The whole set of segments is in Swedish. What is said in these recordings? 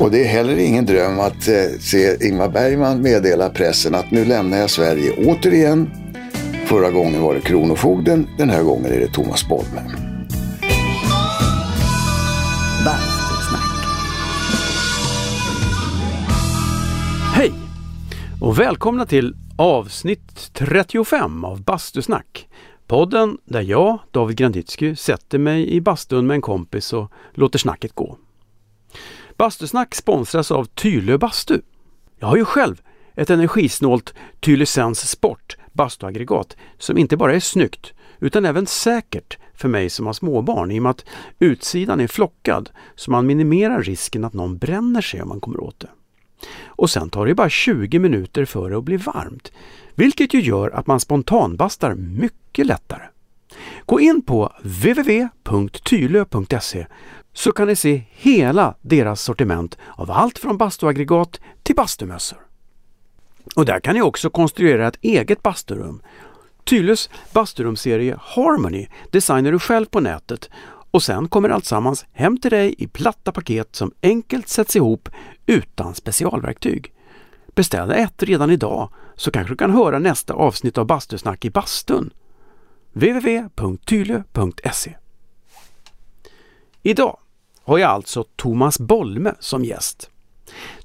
Och det är heller ingen dröm att eh, se Ingmar Bergman meddela pressen att nu lämnar jag Sverige återigen. Förra gången var det Kronofogden, den här gången är det Thomas Bolme. Bastusnack. Hej och välkomna till avsnitt 35 av Bastusnack. Podden där jag, David Granditsky, sätter mig i bastun med en kompis och låter snacket gå. Bastusnack sponsras av Tylö bastu. Jag har ju själv ett energisnålt Tylösens Sport bastuaggregat som inte bara är snyggt utan även säkert för mig som har småbarn i och med att utsidan är flockad så man minimerar risken att någon bränner sig om man kommer åt det. Och sen tar det bara 20 minuter för det att bli varmt, vilket ju gör att man spontanbastar mycket lättare. Gå in på www.tylö.se så kan ni se hela deras sortiment av allt från bastuaggregat till bastumössor. Och där kan ni också konstruera ett eget basturum. Tylös basturumserie Harmony designar du själv på nätet och sen kommer alltsammans hem till dig i platta paket som enkelt sätts ihop utan specialverktyg. Beställ ett redan idag så kanske du kan höra nästa avsnitt av Bastusnack i bastun. www.tylö.se Idag har jag alltså Thomas Bolme som gäst.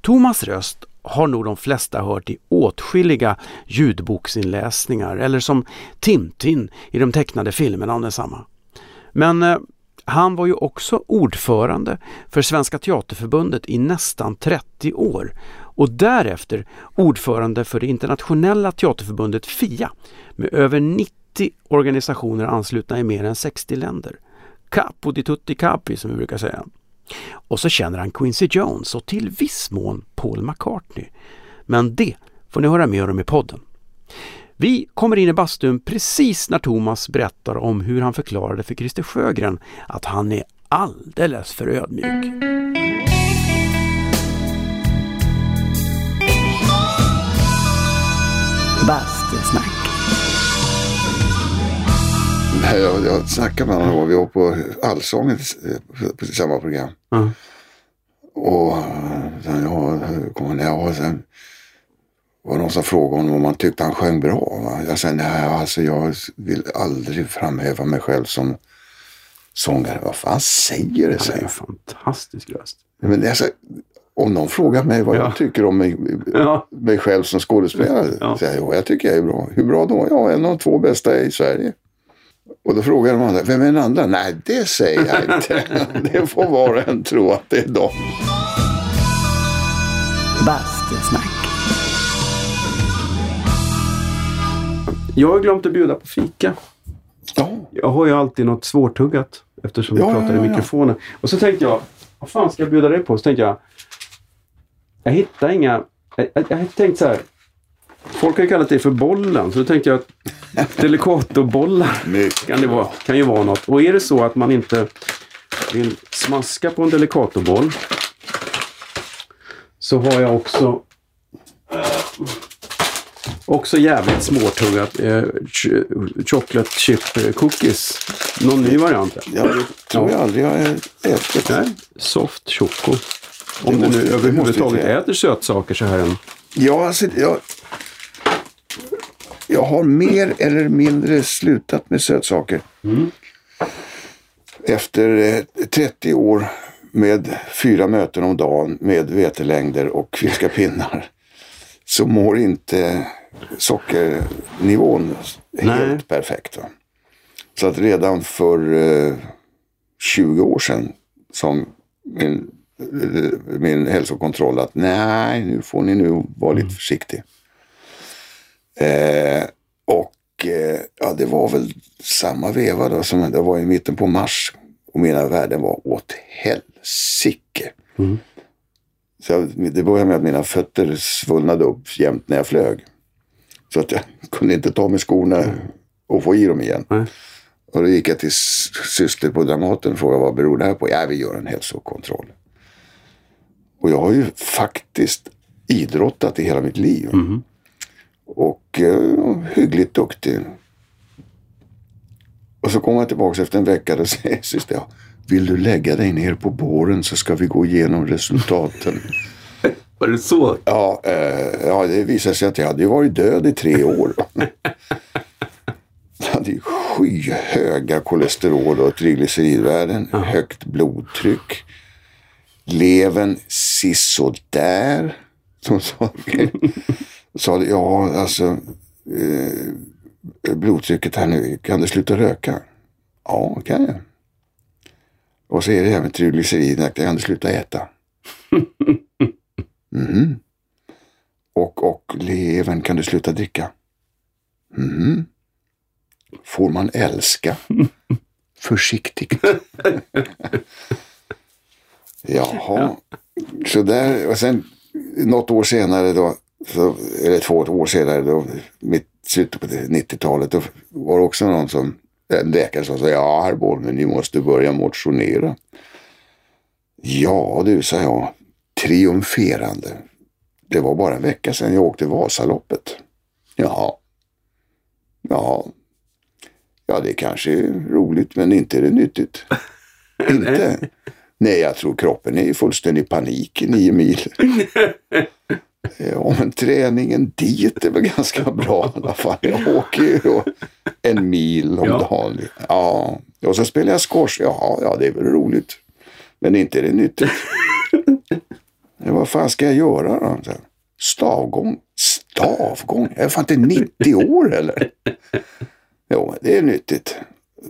Thomas röst har nog de flesta hört i åtskilliga ljudboksinläsningar eller som Tintin i de tecknade filmerna om densamma. Men eh, han var ju också ordförande för Svenska Teaterförbundet i nästan 30 år och därefter ordförande för det internationella teaterförbundet FIA med över 90 organisationer anslutna i mer än 60 länder. Capo di tutti capi som vi brukar säga. Och så känner han Quincy Jones och till viss mån Paul McCartney. Men det får ni höra mer om i podden. Vi kommer in i bastun precis när Thomas berättar om hur han förklarade för Christer Sjögren att han är alldeles för ödmjuk. Bastusnack. Nej, Jag, jag snackade med honom och vi var på Allsången eh, på samma program. Ja. Och sen, ja, kom han ner och sen var någon som frågade honom om han tyckte han sjöng bra. Va? Jag sa nej, alltså jag vill aldrig framhäva mig själv som sångare. Vad fan säger det? Han är fantastisk röst. Men det är så, om någon frågar mig vad Ja. jag tycker om mig, Ja. mig själv som skådespelare. Ja. säger jag, jag tycker jag är bra. Hur bra då? Ja, en av de två bästa i Sverige. Och då frågar de andra, vem är den andra? Nej, det säger jag inte. det får var och en tro att det är de. Bastusnack. Jag har glömt att bjuda på fika. Ja, Jag har ju alltid något svårtuggat eftersom vi Ja, pratar ja, i ja. mikrofonen. Och så tänkte jag, vad fan ska jag bjuda dig på? Så tänkte jag, jag hittar inga... Jag, jag, jag tänkte så här, folk har ju kallat det för bollen, så då tänkte jag att Delicatobollar kan, det vara, kan ju vara något. Och är det så att man inte vill smaska på en Delicatoboll så har jag också också jävligt småtuggat eh, ch- chocolate chip cookies. Någon ny variant. Ja, det tror jag aldrig jag har ätit. Nej, soft choco. Om Det du måste- nu överhuvudtaget jag äter sötsaker så här en. Ja, alltså, jag, jag har mer eller mindre slutat med sötsaker. Efter eh, 30 år med fyra möten om dagen med vetelängder och fiskapinnar så mår inte sockernivån Nej. helt perfekt. Va? Så att redan för eh, 20 år sedan som min, eh, min hälsokontroll att nej, nu får ni nu vara lite försiktig. Eh, och eh, ja, det var väl samma veva då som det var i mitten på mars. Och mina värden var åt helsike. Så jag, det började med att mina fötter svullnade upp jämt när jag flög. Så att jag kunde inte ta med skorna och få i dem igen. Nej. Och då gick jag till syster på Dramaten och frågade vad beror det här på? Ja, vi gör en hälsokontroll. Och jag har ju faktiskt idrottat i hela mitt liv. Och eh, hyggligt duktig. Och så kommer jag tillbaka efter en vecka och säger syster, Vill du lägga dig ner på båren så ska vi gå igenom resultaten. Var det så? Ja, eh, ja, det visade sig att jag hade varit död i tre år. Jag hade skyhöga kolesterol och triglyceridvärden, högt blodtryck. Levern sisådär. Som sa, sa ja alltså eh, blodtrycket här nu, kan du sluta röka? Ja, kan jag. Och så är det här med triglyceriderna, kan du sluta äta? Mhm. Och, och levern, kan du sluta dricka? Mhm. Får man älska? Försiktigt. Jaha. Så där, och sen något år senare då, så, eller två år senare då, mitt slutet på 90-talet, då var det också någon som, en läkare som sa, ja herr Bolmen, ni måste börja motionera. Ja du, sa jag, triumferande. Det var bara en vecka sedan jag åkte Vasaloppet. Jaha. Ja. Ja, det kanske är roligt, men inte är det nyttigt. inte? Nej, jag tror kroppen är i fullständig panik i nio mil. Ja, men träningen dit är väl ganska bra i alla fall. Jag åker ju då en mil om Ja. dagen. Ja, och så spelar jag squash. Jaha, ja, det är väl roligt. Men inte är det nyttigt. Vad fan ska jag göra då? Stavgång? Stavgång? Jag är fan inte 90 år eller? Jo, det är nyttigt.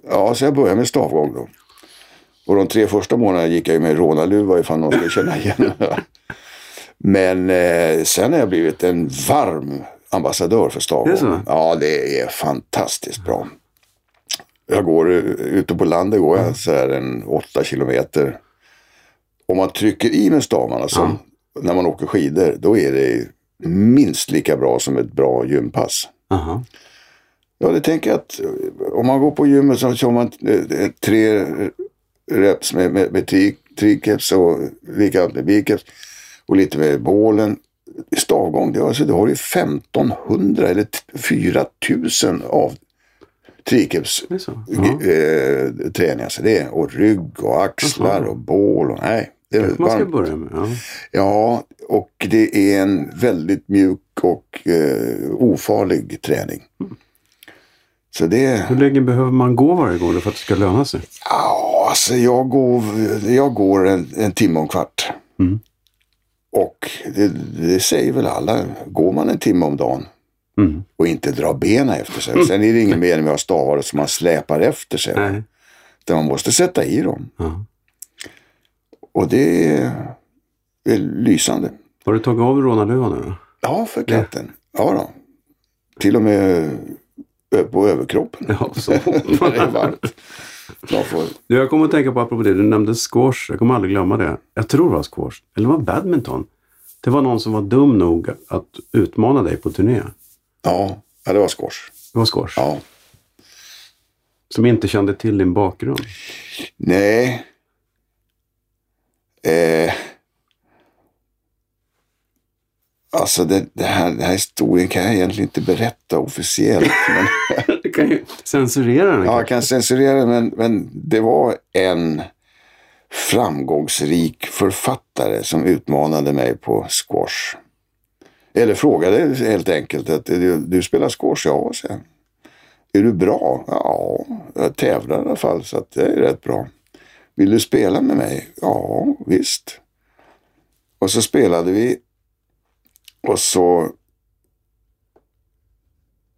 Ja, så jag började med stavgång då. Och de tre första månaderna gick jag ju med rånarluva ifall någon skulle känna igen. Men eh, sen har jag blivit en varm ambassadör för stavgång. Ja, det är fantastiskt bra. Jag går eh, ute på landet går jag så här en åtta kilometer. Om man trycker i med stavarna som när man åker skidor, då är det minst lika bra som ett bra gympass. Aha. Ja, det tänker jag att eh, om man går på gymmet så kör man eh, tre reps med, med, med tri, och likadant med biceps och lite med bålen. Stavgång, det, alltså, det har ju 1500 eller t- 4000 av så? Ja. eh, träningar. Så det är, och rygg och axlar och bål. Och, nej, det Man ska börja med. Ja. Ja, och det är en väldigt mjuk och eh, ofarlig träning. Så det... Hur länge behöver man gå varje gång för att det ska löna sig? Ja, alltså jag går, jag går en, en timme och en kvart. Mm. Och det, det säger väl alla. Går man en timme om dagen Mm. och inte drar benen efter sig. Sen är det ingen mening med att ha stavar som man släpar efter sig. Nej. Utan man måste sätta i dem. Ja. Och det är, lysande. Har du tagit av rånarluvan nu då? Ja, för katten. Ja då. Till och med på överkroppen. Ja, så. När det är varmt. Jag får, jag kommer att tänka på, apropå det, du nämnde squash. Jag kommer aldrig glömma det. Jag tror det var squash. Eller var badminton. Det var någon som var dum nog att utmana dig på turné. ja, ja, det var squash. Det var squash. Ja. Som inte kände till din bakgrund. Nej. Eh. Alltså det, det här, den här historien kan jag egentligen inte berätta officiellt. Men, Du kan ju censurera den. ja, jag kan censurera det, men, men det var en framgångsrik författare som utmanade mig på squash. Eller frågade helt enkelt att du, du spelar squash? Ja, så. Är du bra? Ja, jag tävlar i alla fall så att jag är rätt bra. Vill du spela med mig? Ja, visst. Och så spelade vi. Och så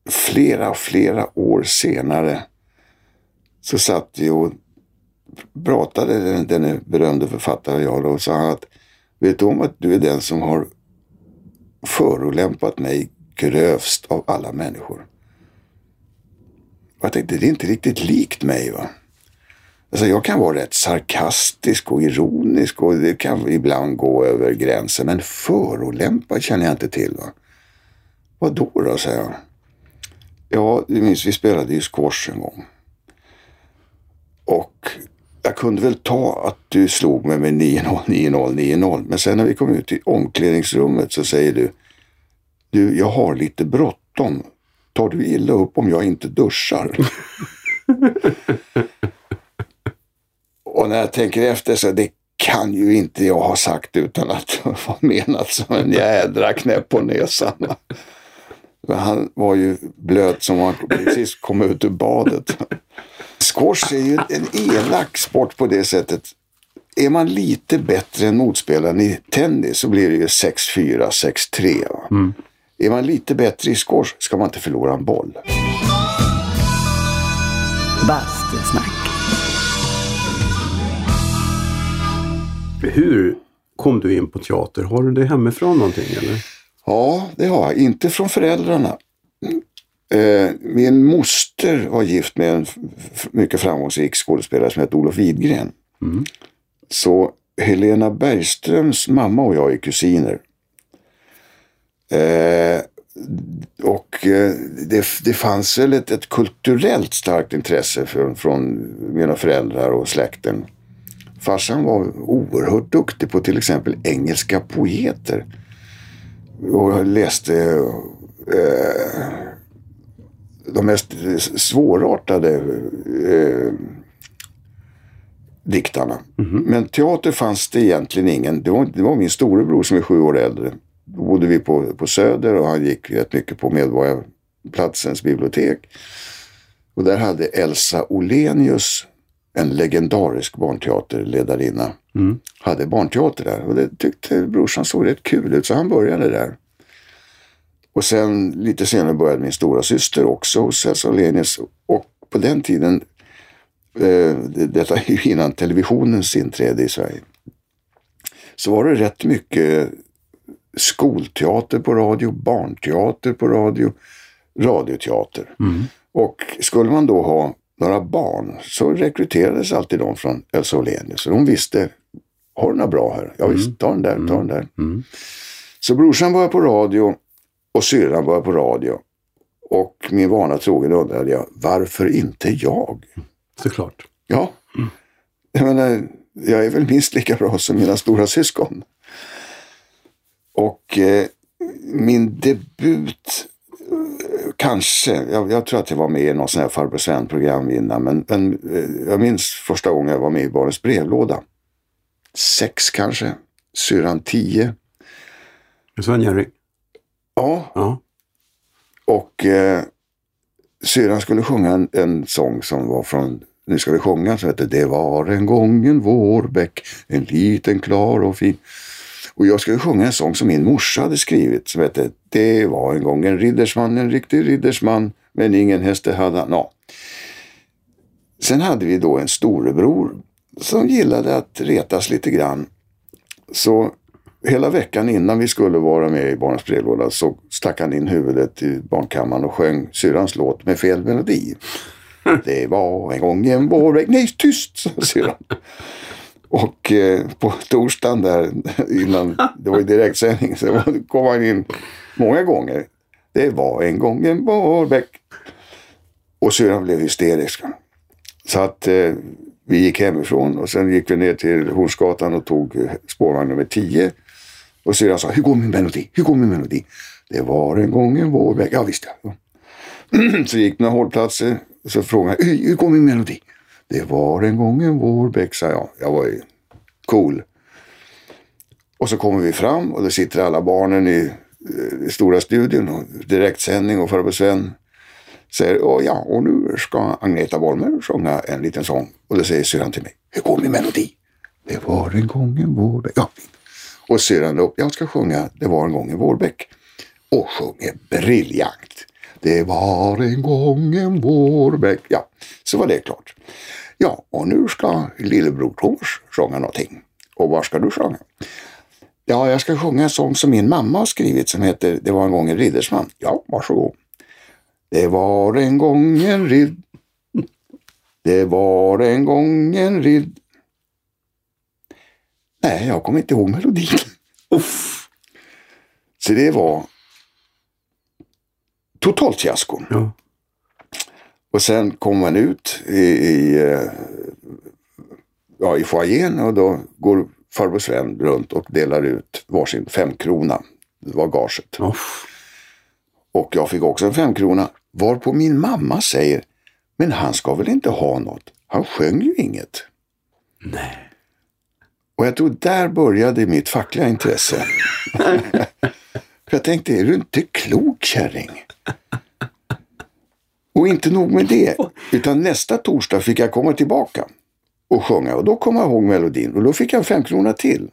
flera, flera år senare så satt vi och pratade, den, den berömde författaren och jag då, och sa han att vet du om att du är den som har förolämpat mig grövst av alla människor? Och jag tänkte, det är inte riktigt likt mig va. Alltså jag kan vara rätt sarkastisk och ironisk och det kan ibland gå över gränsen. Men förolämpad känner jag inte till. va. Vad då då, säger jag. Ja, du minns vi spelade ju squash en gång. Och jag kunde väl ta att du slog mig med 9-0, 9-0, 9-0. Men sen när vi kom ut i omklädningsrummet så säger du. Du, jag har lite bråttom. Tar du illa upp om jag inte duschar? Och när jag tänker efter så det kan ju inte jag ha sagt utan att det var menat som en jädra knäpp på näsan. Han var ju blöt som han precis kom ut ur badet. Squash är ju en elak sport på det sättet. Är man lite bättre än motspelaren i tennis så blir det ju 6-4, 6-3. va? Är man lite bättre i squash ska man inte förlora en boll. Bastusnack. Hur kom du in på teater? Har du det hemifrån någonting eller? Ja, det har jag. Inte från föräldrarna. Eh, min moster var gift med en mycket framgångsrik skådespelare som hette Olof Widgren. Så Helena Bergströms mamma och jag är kusiner. Eh, och eh, det, det fanns väl ett, ett kulturellt starkt intresse för, från mina föräldrar och släkten. Farsan var oerhört duktig på till exempel engelska poeter. Och läste eh, de mest svårartade eh, diktarna. Men teater fanns det egentligen ingen. Det var, det var min storebror som är sju år äldre. Då bodde vi på, på Söder och han gick rätt mycket på Medborgarplatsens bibliotek. Och där hade Elsa Olenius, en legendarisk barnteaterledarinna, hade barnteater där. Och det tyckte brorsan såg rätt kul ut så han började där. Och sen lite senare började min stora syster också hos Elsa Olenius. Och på den tiden, eh, det- detta är ju innan televisionens inträde i Sverige, så var det rätt mycket skolteater på radio, barnteater på radio, radioteater. Och skulle man då ha några barn så rekryterades alltid de från Elsa Åhlenius. Så de visste, har du några bra här? Ja visst, ta den där, ta den där. Så brorsan började på radio och syrran började på radio. Och min vana trogen undrade jag, varför inte jag? Såklart. Ja, jag menar, jag är väl minst lika bra som mina stora syskon. Och eh, min debut, kanske, jag, jag tror att jag var med i någon sån här farbror Sven-program innan, men, men eh, jag minns första gången jag var med i Barnens brevlåda. Sex kanske, syrran tio. Sven-Jerry. Ja, Ja. Och eh, syrran skulle sjunga en, en sång som var från Nu ska vi sjunga som heter Det var en gång en vårbäck, en liten klar och fin. Och jag skulle sjunga en sång som min morsa hade skrivit som hette Det var en gång en riddersman, en riktig riddersman, men ingen häste hade han. Ja. Sen hade vi då en storebror som gillade att retas lite grann. Så hela veckan innan vi skulle vara med i Barnens brevlåda så stack han in huvudet i barnkammaren och sjöng syrrans låt med fel melodi. Det var en gång en vårväg. Nej, tyst, sa syrran. Och eh, på torsdagen där innan, det var ju direktsändning, så kom han in många gånger. Det var en gång en vårbäck. Och syrran blev hysterisk. Så att eh, vi gick hemifrån och sen gick vi ner till Hornsgatan och tog eh, spårvagn nummer 10. Och syrran sa, hur går min melodi? Hur går min melodi? Det var en gång en vårbäck. Ja visst ja. så gick några hållplatser och så frågade jag, hur går min melodi? Det var en gång en vårbäck, sa jag. Jag var ju cool. Och så kommer vi fram och då sitter alla barnen i, eh, i stora studion och direktsändning och farbror Sven säger Åh, ja, och nu ska Agneta Bolmer sjunga en liten sång. Och då säger syrran till mig, hur går min melodi? Det var en gång en vårbäck. Ja. Och syrran upp, jag ska sjunga Det var en gång en vårbäck. Och sjunger briljant. Det var en gång en vårbäck. Ja, så var det klart. Ja, och nu ska lillebror Thomas sjunga någonting. Och vad ska du sjunga? Ja, jag ska sjunga en sång som min mamma har skrivit som heter Det var en gång en riddersman. Ja, varsågod. Det var en gång en ridd. Det var en gång en ridd. Nej, jag kommer inte ihåg melodin. Uff. Så det var totalt fiasko. Ja. Och sen kom man ut i, i, eh, ja, i foajén och då går farbror Sven runt och delar ut varsin femkrona. Det var gaget. Uff. Och jag fick också en femkrona. Varpå min mamma säger, men han ska väl inte ha något? Han sjöng ju inget. Nej. Och jag tror där började mitt fackliga intresse. För jag tänkte, är du inte klok kärring? Och inte nog med det, utan nästa torsdag fick jag komma tillbaka och sjunga. Och då kom jag ihåg melodin och då fick jag en femkrona till.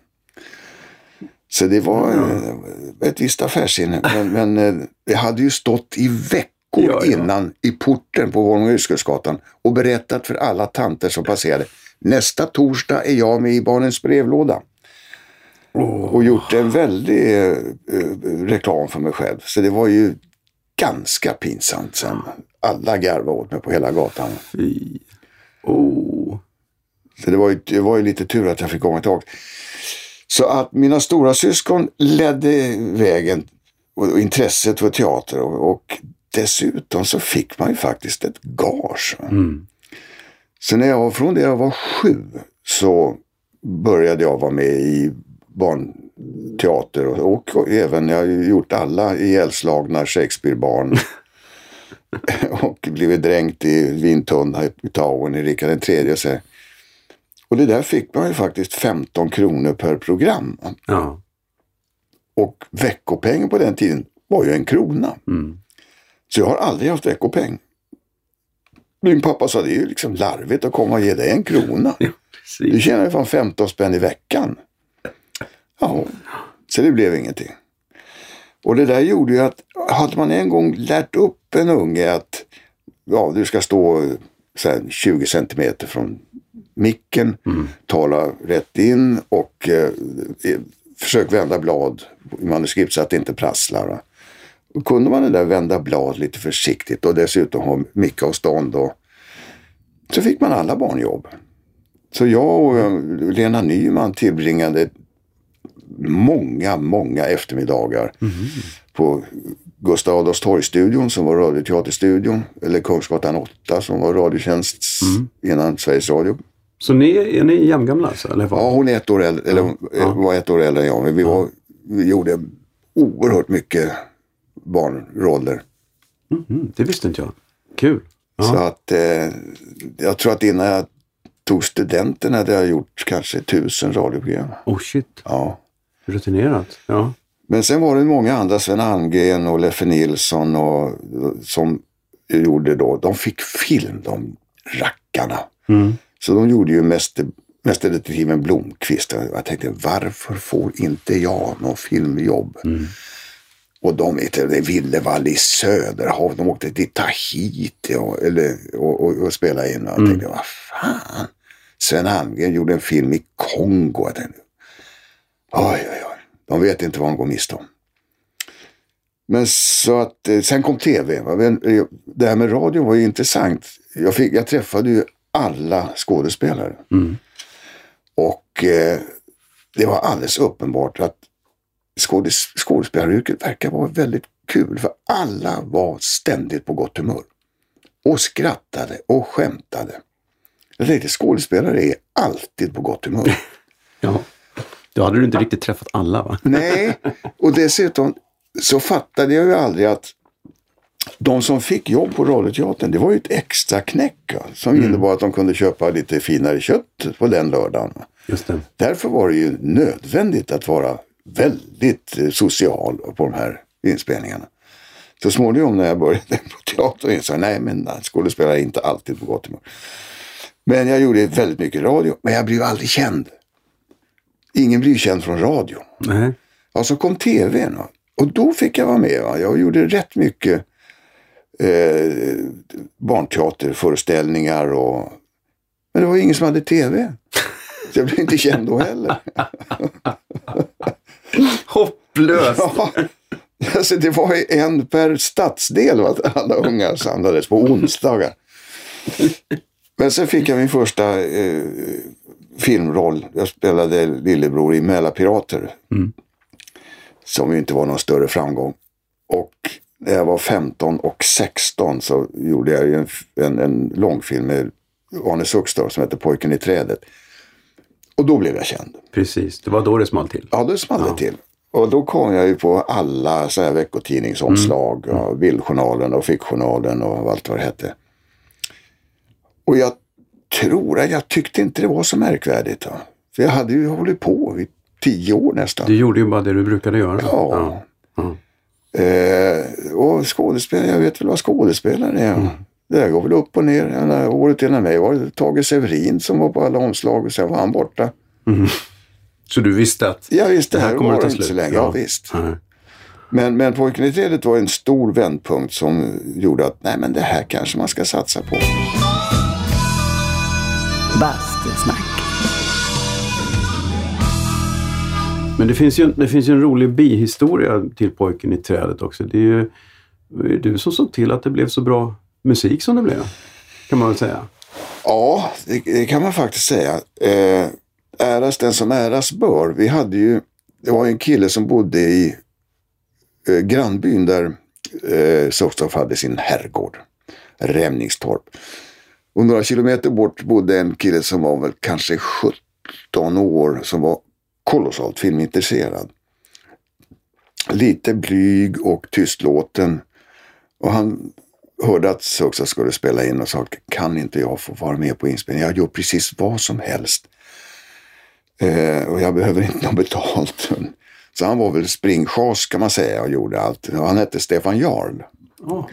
Så det var eh, ett visst affärssinne. Men, men eh, jag hade ju stått i veckor Ja, ja. innan i porten på Volvo Yrskesgatan och berättat för alla tanter som passerade. Nästa torsdag är jag med i Barnens brevlåda. Och gjort en väldig eh, eh, reklam för mig själv. Så det var ju ganska pinsamt sen. Alla garvade åt mig på hela gatan. Fy. Oh. Så det var ju, det var ju lite tur att jag fick komma tillbaka. Så att mina stora syskon ledde vägen och, intresset för teater och, och dessutom så fick man ju faktiskt ett gage. Mm. Så när jag var, från det jag var sju så började jag vara med i barnteater och, och, och även jag har ju gjort alla ihjälslagna Shakespeare-barn. och blivit dränkt i vintunna i Tauen i Rikard III. Så. Och det där fick man ju faktiskt 15 kronor per program. Ja. Och veckopengen på den tiden var ju en krona. Mm. Så jag har aldrig haft veckopeng. Min pappa sa det är ju liksom larvigt att komma och ge dig en krona. Du Precis. tjänar ju fan 15 spänn i veckan. Ja, så det blev ingenting. Och det där gjorde ju att hade man en gång lärt upp en unge att ja, du ska stå här, 20 centimeter från micken, tala rätt in och eh, försök vända blad i manuskript så att det inte prasslar. Va? Och kunde man det där vända blad lite försiktigt och dessutom ha micka och stånd och så fick man alla barnjobb. Så jag och eh, Lena Nyman tillbringade många, många eftermiddagar på Gustav Adolfs torgstudion som var radioteaterstudion. Eller Kungsgatan 8 som var Radiotjänst innan Sveriges Radio. Så ni, är ni jämngamla alltså? Eller vad? Ja, hon är ett år äldre, eller eh, var ett år äldre än jag. Men vi, var, vi gjorde oerhört mycket barnroller. Mm, det visste inte jag. Kul. Ja. Så att eh, jag tror att innan jag tog studenten hade jag gjort kanske tusen radioprogram. Oh shit. Ja. Rutinerat. Ja. Men sen var det många andra, Sven Almgren och Leffe Nilsson och, som gjorde då, de fick film, de rackarna. Mm. Så de gjorde ju Mäster, Mästerdetektiven Blomkvist. Jag tänkte, varför får inte jag någon filmjobb? Och de vet, det är Villevall i Söderhav, de åkte till Tahiti och, eller, och, och, och spelade in. Och jag tänkte, vad fan. Sven Almgren gjorde en film i Kongo. Jag tänkte, oj, oj, oj. De vet inte vad de går miste om. Men så att, eh, sen kom tv. eh, Det här med radio var ju intressant. Jag, fick, jag träffade ju alla skådespelare. Och eh, det var alldeles uppenbart att skådes, skådespelaryrket verkar vara väldigt kul. För alla var ständigt på gott humör. Och skrattade och skämtade. Jag tänkte skådespelare är alltid på gott humör. ja. Då hade du inte riktigt träffat alla va? Nej, och dessutom så fattade jag ju aldrig att de som fick jobb på Radioteatern, det var ju ett extra knäck va, som innebar att de kunde köpa lite finare kött på den lördagen. Just det. Därför var det ju nödvändigt att vara väldigt eh, social på de här inspelningarna. Så småningom när jag började på teatern insåg jag, nej men skådespelare är inte alltid på gott humör. Men jag gjorde väldigt mycket radio, men jag blev aldrig känd. Ingen blir känd från radio. Nej. Ja, så kom tvn. va. Och då fick jag vara med. Va? Jag gjorde rätt mycket eh, barnteaterföreställningar. Och... Men det var ingen som hade tv. Så jag blev inte känd då heller. Hopplöst! Ja, alltså det var en per stadsdel. Va? Alla ungar samlades på onsdagar. Men sen fick jag min första eh, filmroll. Jag spelade lillebror i Mälarpirater. Som ju inte var någon större framgång. Och när jag var 15 och 16 så gjorde jag ju en, en, en långfilm med Arne Suckstorp som heter Pojken i trädet. Och då blev jag känd. Precis, det var då det small till. Ja, då small det till. Och då kom jag ju på alla så här veckotidningsomslag. Mm. Ja, Bildjournalen och Fickjournalen och allt vad det hette. Och jag tror att jag tyckte inte det var så märkvärdigt. Då. För jag hade ju hållit på i tio år nästan. Du gjorde ju bara det du brukade göra. Ja. Ja. Eh, och skådespelare, jag vet väl vad skådespelare är. Det där går väl upp och ner. Jag menar, året innan mig var det Tage Severin som var på alla omslag och sen var han borta. Så du visste att Ja visst, det här här kommer att ta inte så slut? länge. Ja, visst. Nej. Men, men Pojken i trädet var en stor vändpunkt som gjorde att nej men det här kanske man ska satsa på. Bastusnack. Men det finns, ju, det finns ju en rolig bihistoria till Pojken i trädet också. Det är ju det är du som såg till att det blev så bra musik som det blev. Kan man väl säga. Ja, det, det kan man faktiskt säga. Eh, äras den som äras bör. Vi hade ju, det var en kille som bodde i eh, grannbyn där eh, Sockstoff hade sin herrgård. Rämningstorp. Och några kilometer bort bodde en kille som var väl kanske 17 år som var kolossalt filmintresserad. Lite blyg och tystlåten. Och han hörde att Soxa skulle spela in och sa kan inte jag få vara med på inspelningen? Jag gör precis vad som helst. Eh, och jag behöver inte något betalt. Så han var väl springchas kan man säga och gjorde allt. Och han hette Stefan Jarl. Ja.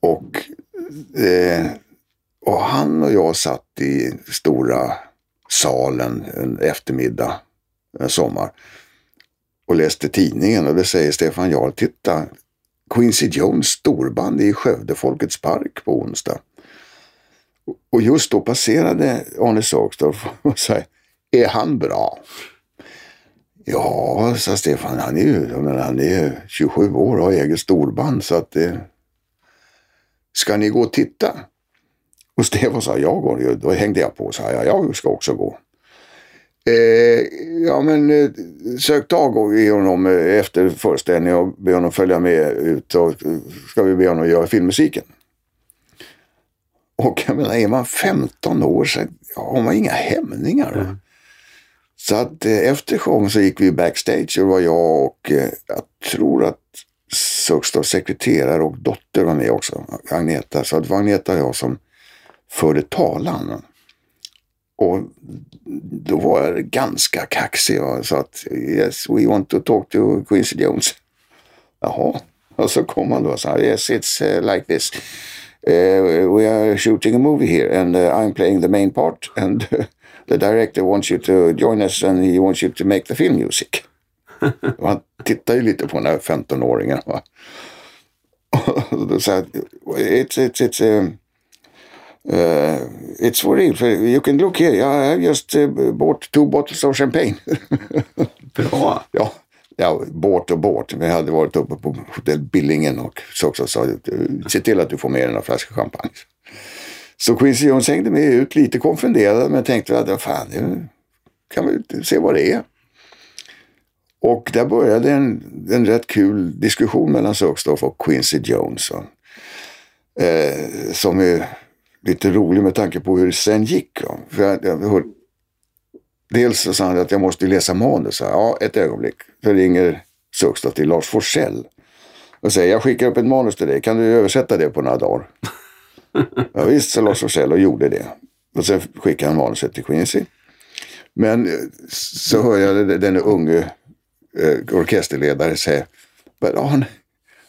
Och, eh, och han och jag satt i stora salen en eftermiddag, en sommar. Och läste tidningen och det säger Stefan Jarl, titta, Quincy Jones storband i Skövde Folkets Park på onsdag. Och just då passerade Arne Sagstorff och sa, är han bra? Ja, sa Stefan, han är ju men han är 27 år och har eget storband så att det... Ska ni gå och titta? Och Stefan sa, jag går ju. Då hängde jag på och sa, ja, jag ska också gå. Eh, ja, men eh, sök tag i honom eh, efter föreställningen och be honom följa med ut och eh, ska vi be honom göra filmmusiken. Och jag menar, är man 15 år så har man inga hämningar. Så att eh, efter showen så gick vi backstage och det var jag och eh, jag tror att Suxtorps sekreterare och dotter var med också, Agneta. Så det var Agneta och jag som förde talan. Och då var jag ganska kaxig och sa att yes, we want to talk to Quincy Jones. Jaha, och så kom han då och sa yes, it's uh, like this. Uh, we are shooting a movie here and uh, I'm playing the main part and uh, the director wants you to join us and he wants you to make the film music. Och han tittar ju lite på den här 15-åringen. Va? Och då sa jag, it's, it's, it's, um, uh, it's for real. You can look here. I have just uh, bought two bottles of champagne. Bra. ja, ja, båt och båt. Vi hade varit uppe på hotell Billingen och så också sa se till att du får med dig några flaskor champagne. Så Quincy Jones hängde med ut lite konfunderad men tänkte att fan, det kan vi se vad det är. Och där började en, en rätt kul diskussion mellan Sökstoff och Quincy Jones. Eh, som är lite rolig med tanke på hur det sen gick. Ja. För jag, jag hör, dels så sa han att jag måste läsa manus. Ja, ett ögonblick. Så ringer Sökstoff till Lars Forssell. Och säger jag skickar upp ett manus till dig. Kan du översätta det på några dagar? ja, visst, sa Lars Forssell och gjorde det. Och sen skickade han manuset till Quincy. Men eh, så hör jag den unge eh, orkesterledare säga But on,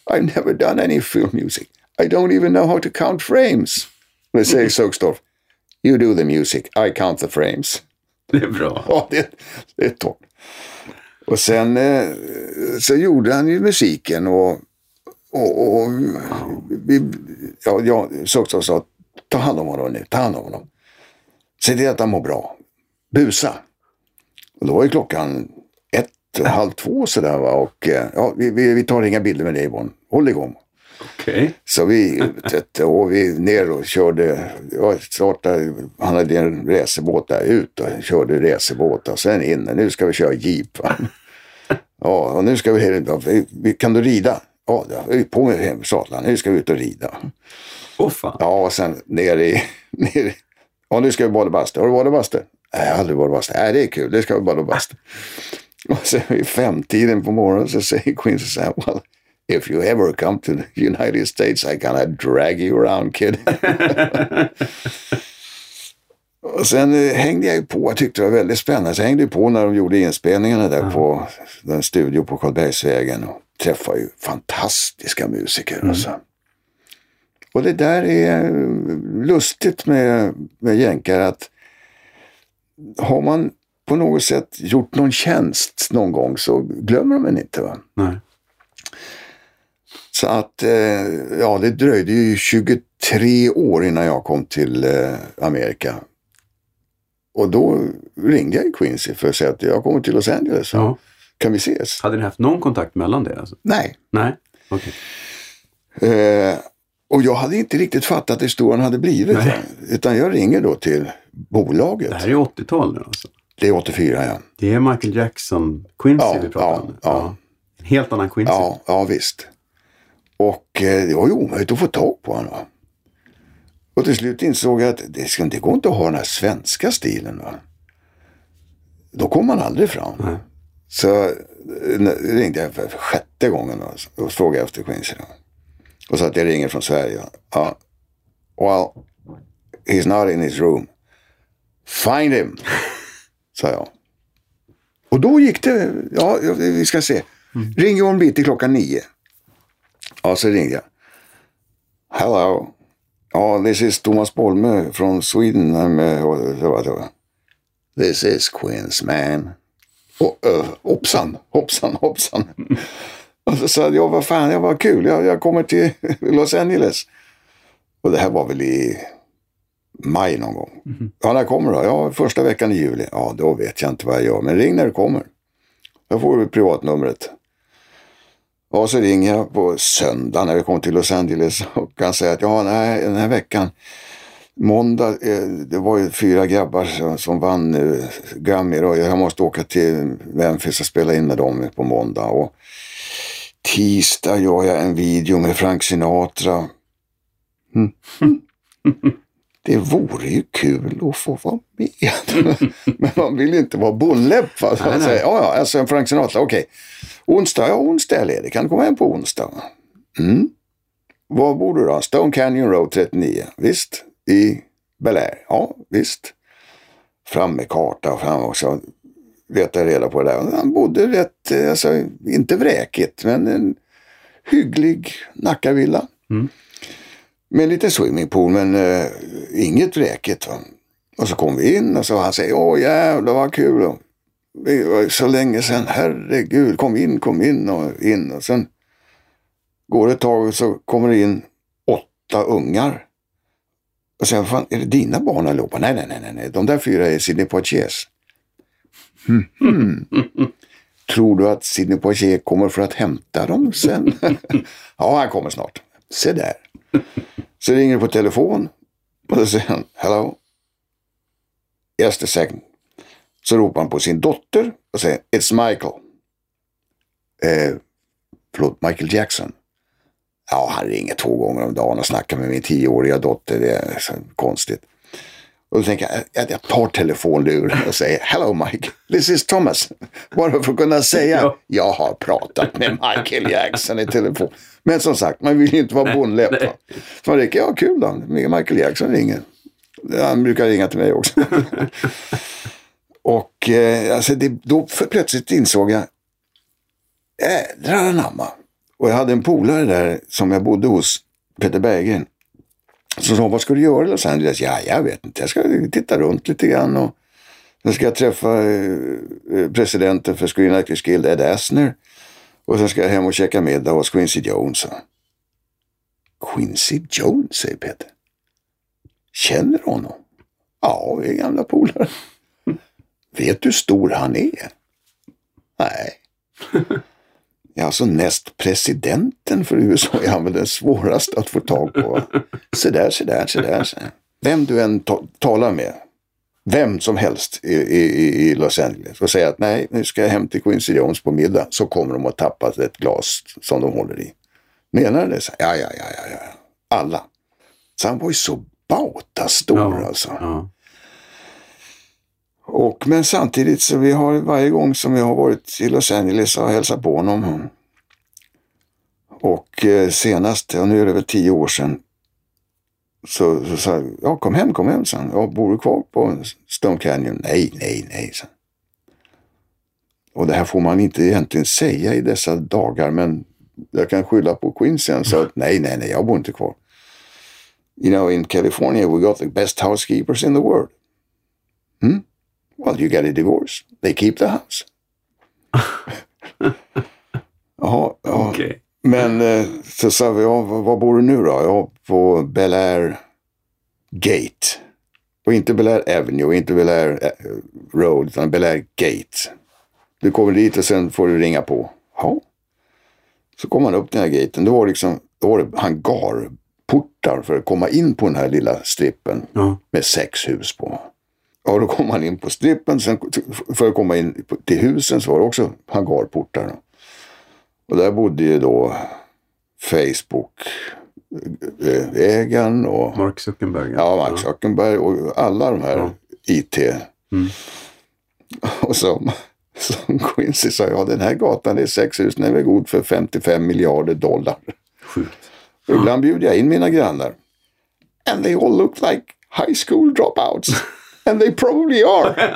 I've never done any film music. I don't even know how to count frames. Det säger Sögstorff. You do the music, I count the frames. Det är bra. Ja, det, det är topp. Och sen eh, så gjorde han ju musiken och, och, och vi, ja, ja, Sögstorff sa ta hand om honom nu, ta hand om honom. Se till att han mår bra. Busa. Och då var ju klockan ett, halv två sådär va. Och eh, ja, vi, vi, vi tar inga bilder med dig Yvonne. Håll igång. Okej. Så vi, och vi ner och körde, ja, startade, han hade en racerbåt där ut och körde racerbåt och sen in. Nu ska vi köra jeep. Va? Ja, och nu ska vi, kan du rida? Ja, på med sadlarna, nu ska vi ut och rida. Åh fan. Ja, och sen ner i, ner i ja nu ska vi bada bastu. Har du badat bastu? Nej, jag har aldrig badat bastu. Nej, det är kul, det ska vi bada bastu. Och sen vid femtiden på morgonen så säger Quincy så här, well, if you ever come to the United States I gonna drag you around kid. Och sen eh, hängde jag på, jag tyckte det var väldigt spännande. Så jag hängde på när de gjorde inspelningarna där på den studio på Karlbergsvägen. Och träffade ju fantastiska musiker. Mm. Alltså. Och det där är lustigt med, med jänkar att har man på något sätt gjort någon tjänst någon gång så glömmer de en inte. Va? Nej. Så att, eh, ja det dröjde ju 23 år innan jag kom till eh, Amerika. Och då ringde jag Quincy för att säga att jag kommer till Los Angeles. Ja. Kan vi ses? Hade ni haft någon kontakt mellan det? Alltså? Nej. Nej? Okej. Eh, och jag hade inte riktigt fattat hur stor han hade blivit. Nej. Utan jag ringer då till bolaget. Det här är 80-tal nu alltså? Det är 84 ja. Det är Michael Jackson, Quincy Ja, vi pratar ja, om. ja. En helt annan Quincy. Ja, ja visst. Och eh, det var ju omöjligt att få tag på honom. Och till slut insåg jag att det, ska, det går inte att ha den här svenska stilen. Va? Då kommer man aldrig fram. Nej. Så eh, ringde jag för sjätte gången och, och frågade efter Quincy. Och sa att jag ringer från Sverige. Ja. Well, he's not in his room. Find him, sa jag. Och då gick det, ja vi ska se. Ring John Bitti klockan nio. Ja, så ringde jag. Hello. Ja, this is Thomas Bolme från Sweden. Uh, This is Queens man. Och, uh, hoppsan, hoppsan, hoppsan. Och så sa jag, ja vad fan, jag var kul, jag, jag kommer till Los Angeles. Och det här var väl i maj någon gång. Ja, när kommer du då? Ja, första veckan i juli. Ja, då vet jag inte vad jag gör, men ring när du kommer. Jag får du privatnumret. Och så ringer jag på söndag när vi kommer till Los Angeles och kan säga att ja, nej, den här veckan, måndag, eh, det var ju fyra grabbar som, som vann eh, Grammy och jag måste åka till Memphis och spela in med dem på måndag. Och tisdag gör jag en video med Frank Sinatra. Mm. Det vore ju kul att få vara med. Men man vill ju inte vara bonläpp. Va? Så Nej, man nej. säger, ja, ja, alltså en Frank Sinatra, okej. Onsdag, ja onsdag är ledig. Kan du komma hem på onsdag? Mm. Var bor du då? Stone Canyon Road 39. Visst. I Bel Air. Ja, visst. Fram med karta och fram också. Leta reda på det där. Han bodde rätt, eh, alltså inte vräkigt, men en hygglig Nackavilla. Med en liten swimmingpool, men eh, inget vräkigt. Va? Och så kom vi in och så han säger, åh jävlar vad kul. Och, det var så länge sedan, herregud, kom in, kom in och in. Och sen går det ett tag och så kommer det in åtta ungar. Och sen, fan, är det dina barn allihopa? Nej, nej, nej, nej, de där fyra är Sidney Poitiers. Mm. Tror du att Sidney Poitier kommer för att hämta dem sen? ja, han kommer snart. Se där. Så ringer det på telefon och så säger han, hello? Just a second. Så ropar han på sin dotter och säger, it's Michael. Eh, förlåt, Michael Jackson. Ja, han ringer två gånger om dagen och snackar med min tioåriga dotter. Det är så konstigt. Och då tänker jag, jag, jag tar telefonluren och säger Hello Mike, this is Thomas. Bara för att kunna säga, Ja. jag har pratat med Michael Jackson i telefon. Men som sagt, man vill ju inte vara bondläpp. va. Så man tänker, ja kul då, Michael Jackson ringer. Han brukar ringa till mig också. och eh, alltså det, då för plötsligt insåg jag, jädrar anamma. Och jag hade en polare där som jag bodde hos, Peter Berggren. Så sa, vad ska du göra i Los Angeles? Ja, jag vet inte. Jag ska titta runt lite grann. Och sen ska jag träffa eh, presidenten för Screen Actors Guild, Ed Asner. Och sen ska jag hem och käka middag hos Quincy Jones. Quincy Jones, säger Peter. Känner du honom? Ja, vi är gamla polare. Vet du hur stor han är? Nej. Ja, alltså näst presidenten för USA är han väl den svåraste att få tag på. Se där, se där, se där. Se. Vem du än ta- talar med, vem som helst i, i, i Los Angeles och säger att nej, nu ska jag hem till Quincy Jones på middag, så kommer de att tappa ett glas som de håller i. Menar du det? Så, ja, ja, ja, ja, ja. Alla. Så han var ju så bauta stor alltså. Ja. Och, men samtidigt så vi har varje gång som jag har varit i Los Angeles och hälsat på honom. Och eh, senast, ja, nu är det väl tio år sedan, Så, så sa jag, ja kom hem, kom hem, sa. Ja, bor du kvar på Stone Canyon? Nej, nej, nej, sa. Och det här får man inte egentligen säga i dessa dagar, men jag kan skylla på Quincy. Han sa, nej, nej, nej, jag bor inte kvar. You know, in California we got the best housekeepers in the world. Hmm? Well, you get a divorce. They keep the house. Jaha, ja. Okej. Men eh, så sa vi, ja, var, bor du nu då? Ja, på Bel Air Gate. Och inte Bel Air Avenue inte Bel Air eh, Road, utan Bel Air Gate. Du kommer dit och sen får du ringa på. Ja. Så kom man upp den här gaten. Det var liksom, då var det hangarportar för att komma in på den här lilla strippen Ja. med sex hus på. Ja, då kom man in på strippen. Sen för att komma in till husen så var det också hangarportar. Och där bodde ju då Facebook-ägaren och Mark Zuckerberg. ja, Mark Zuckerberg och alla de här Ja. IT. Mm. Och som, som Quincy sa, ja den här gatan är sex hus, den är väl god för 55 miljarder dollar. Sjukt. Och ibland bjuder jag in mina grannar. And they all look like high school dropouts. And they probably are.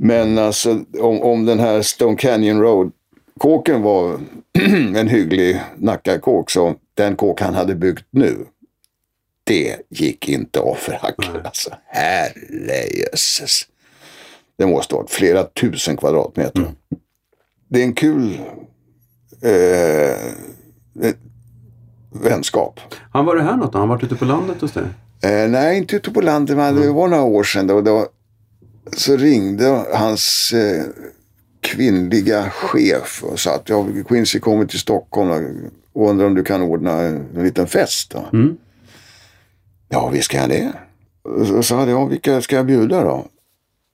Men alltså om, om den här Stone Canyon Road kåken var en hygglig Nacka-kåk så den kåk han hade byggt nu det gick inte av för hackel. Alltså, herrejösses. Det måste ha varit flera tusen kvadratmeter. Det är en kul eh, eh, vänskap. Han var det här något då? Han varit ute på landet hos dig? Eh, nej, inte ute på landet, men det var några år sedan. Då, då, så ringde hans eh, kvinnliga chef och sa att ja, Quincy kommer till Stockholm och undrar om du kan ordna en liten fest. Då. Mm. Ja, visst kan jag det. Och Så sa jag, vilka ska jag bjuda då?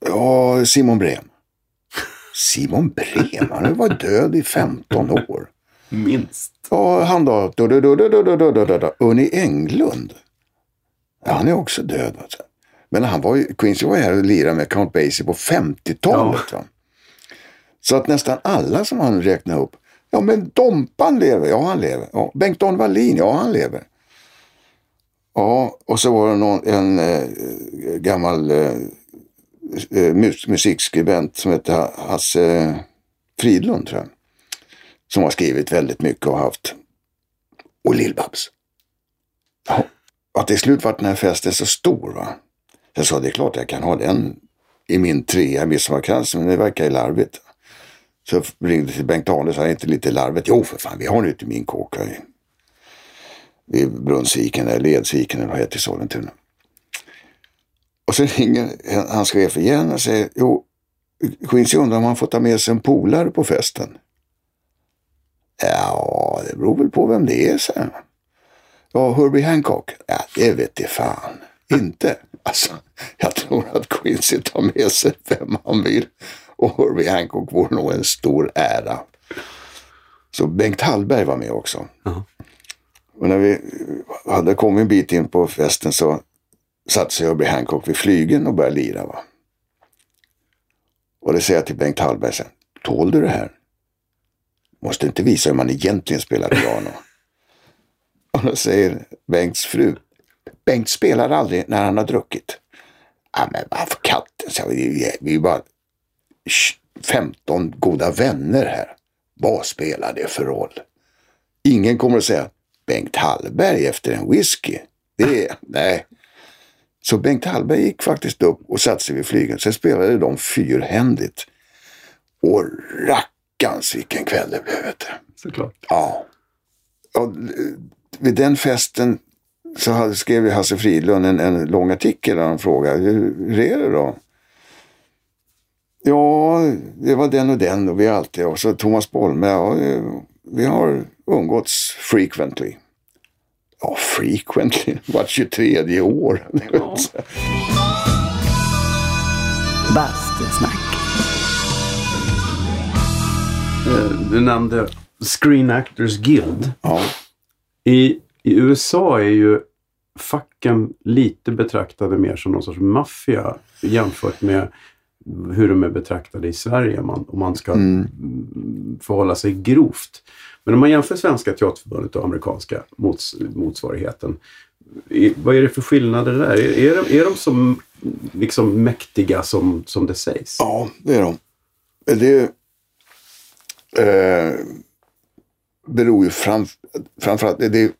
Ja, Simon Brem. Simon Brem, han var död i 15 år. Minst. Ja, han då. Unni Englund. Ja, han är också död. Alltså. Men han var ju, Quincy var ju här och lirade med Count Basie på 50-talet. va. Så att nästan alla som han räknade upp. Ja, men Dompan lever. Ja, han lever. Ja, Bengt-Don Wallin. Ja, han lever. Ja, och så var det någon, en eh, gammal eh, eh, mus- musikskribent som hette Ha- Hasse Fridlund, tror jag som har skrivit väldigt mycket och haft. Och Lill-Babs. Ja, att till slut vart den här festen så stor. va. Jag sa det är klart jag kan ha den i min trea i Midsommarkransen men det verkar ju larvigt. Så jag ringde till Bengt Arne och sa är inte lite larvigt? Jo för fan vi har den ute i min kåka i, i Brunnsviken eller Edsviken eller vad det heter i Sollentuna. Och så ringer hans chef igen och säger jo Quincy undrar om han får ta med sig en polare på festen. Ja, det beror väl på vem det är, så. Ja, Herbie Hancock? Ja, det vet jag fan. Inte. Alltså, jag tror att Quincy tar med sig vem han vill. Och Herbie Hancock vore nog en stor ära. Så Bengt Hallberg var med också. Ja. Och när vi hade kommit en bit in på festen så satte sig Herbie Hancock vid flygeln och började lira. Va? Och det säger jag till Bengt Hallberg sen. Tål du det här? Måste inte visa hur man egentligen spelar piano. och då säger Bengts fru. Bengt spelar aldrig när han har druckit. Ja men varför katten, så vi, vi är bara 15 goda vänner här. Vad spelar det för roll? Ingen kommer att säga Bengt Hallberg efter en whisky. Det är, nej. Så Bengt Hallberg gick faktiskt upp och satte sig vid flygeln. Sen spelade de fyrhändigt. Och rackarns vilken kväll det blev. Såklart. Ja. Och, eh, vid den festen så hade, skrev Hasse Fridlund en, en lång artikel där han frågade hur, hur är det då? Ja, det var den och den och vi alltid, och så Thomas Bolme, ja, eh, vi har umgåtts frequently. Ja, frequently, vart 23 år. Ja. Bastusnack. Eh, Du nämnde Screen Actors Guild. Ja, I, I USA är ju facken lite betraktade mer som någon sorts maffia jämfört med hur de är betraktade i Sverige. Man, om man ska Mm. förhålla sig grovt. Men om man jämför Svenska Teaterförbundet och amerikanska mots, motsvarigheten. i- Vad är det för skillnader där? Är, är, de, är de så liksom mäktiga som, som det sägs? Ja, det är de. Det eh, beror ju fram, framförallt... Det,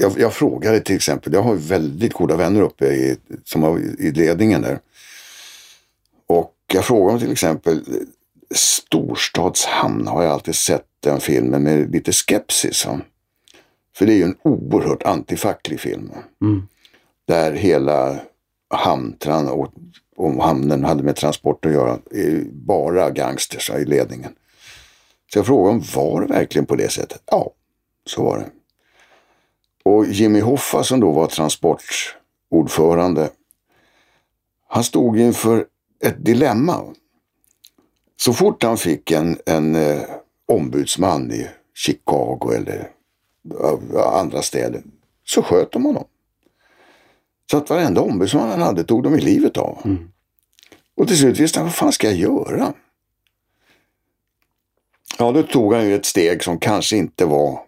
jag, jag frågade till exempel, jag har väldigt goda vänner uppe i, som har, i ledningen där. Och jag frågade om till exempel Storstadshamn har jag alltid sett den filmen med lite skepsis. Va? För det är ju en oerhört antifacklig film. Mm. Där hela hamntran och, och hamnen hade med transport att göra. bara gangsters i ledningen. Så jag frågade om var det verkligen på det sättet? Ja, så var det. Och Jimmy Hoffa som då var transportordförande. Han stod inför ett dilemma. Så fort han fick en, en eh, ombudsman i Chicago eller eh, andra städer så sköt de honom. Så att varenda ombudsman han hade tog de i livet av. Och till slut visste han, vad fan ska jag göra? Ja, då tog han ju ett steg som kanske inte var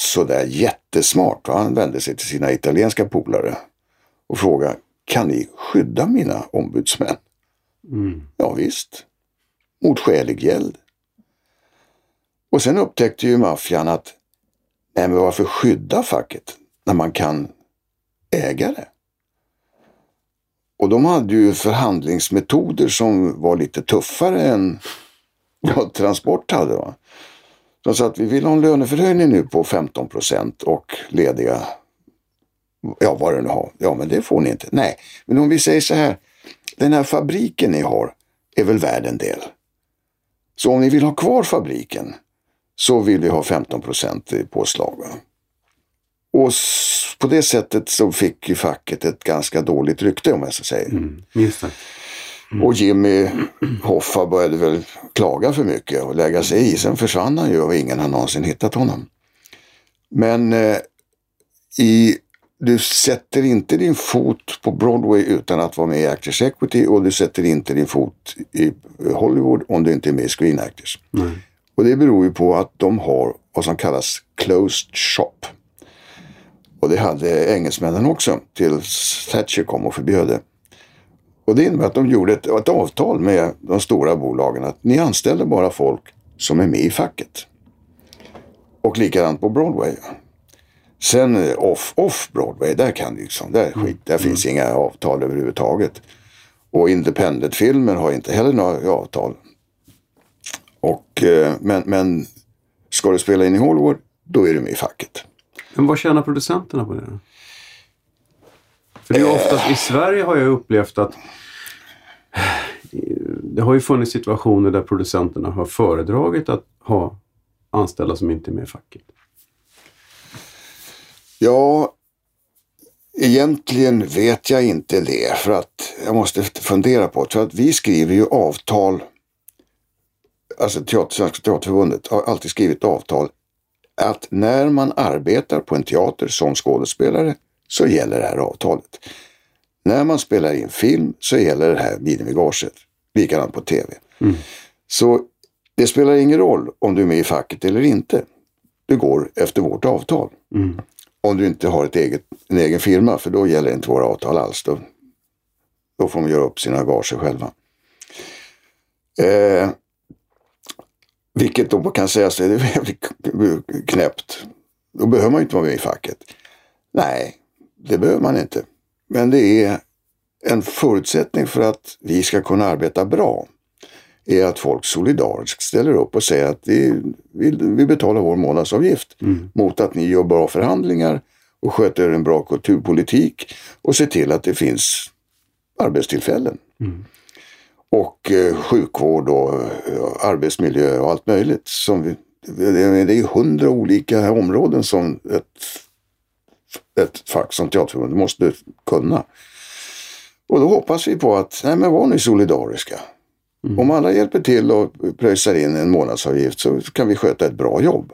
så där jättesmart. Va? Han vände sig till sina italienska polare och frågade, kan ni skydda mina ombudsmän? Mm. Ja, visst. Mot skälig gäld. Och sen upptäckte ju maffian att, nej men varför skydda facket när man kan äga det? Och de hade ju förhandlingsmetoder som var lite tuffare än vad Transport hade. Va? De sa att vi vill ha en löneförhöjning nu på 15 procent och lediga, ja vad det nu har. Ja men det får ni inte. Nej, men om vi säger så här, den här fabriken ni har är väl värd en del. Så om ni vill ha kvar fabriken så vill vi ha 15 procent i påslag. Och på det sättet så fick ju facket ett ganska dåligt rykte om jag så säger. Mm. Just det. Och Jimmy Hoffa började väl klaga för mycket och lägga sig i. Sen försvann han ju och ingen har någonsin hittat honom. Men eh, i, du sätter inte din fot på Broadway utan att vara med i Actors Equity och du sätter inte din fot i Hollywood om du inte är med i Screen Actors. Nej. Och det beror ju på att de har vad som kallas closed shop. Och det hade engelsmännen också tills Thatcher kom och förbjöd det. Och det innebär att de gjorde ett, ett avtal med de stora bolagen att ni anställer bara folk som är med i facket. Och likadant på Broadway. Sen eh, off, off Broadway, där kan det liksom, där, är skit, där finns inga avtal överhuvudtaget. Och independent-filmer har inte heller några avtal. Och, eh, men, men ska du spela in i Hollywood, då är du med i facket. Men vad tjänar producenterna på det? För det är ju oftast, i Sverige har jag upplevt att det har ju funnits situationer där producenterna har föredragit att ha anställda som inte är med i facket. Ja, egentligen vet jag inte det. För att jag måste fundera på det. För att vi skriver ju avtal. Alltså teater, Svenska Teaterförbundet har alltid skrivit avtal. Att när man arbetar på en teater som skådespelare så gäller det här avtalet. När man spelar in film så gäller det här minimigaget. Likadant på tv. Så det spelar ingen roll om du är med i facket eller inte. Du går efter vårt avtal. Om du inte har ett eget, en egen firma, för då gäller inte våra avtal alls. Då, då får man göra upp sina gager själva. Eh, vilket då kan sägas är väldigt knäppt. Då behöver man inte vara med i facket. Nej, det behöver man inte. Men det är en förutsättning för att vi ska kunna arbeta bra är att folk solidariskt ställer upp och säger att vi, vi, betalar vår månadsavgift mot att ni gör bra förhandlingar och sköter en bra kulturpolitik och ser till att det finns arbetstillfällen. Och eh, sjukvård och eh, arbetsmiljö och allt möjligt. Som vi, det, det är hundra olika områden som ett, ett fack som Teaterförbundet måste kunna. Och då hoppas vi på att, nej men var ni solidariska. Om alla hjälper till och pröjsar in en månadsavgift så kan vi sköta ett bra jobb.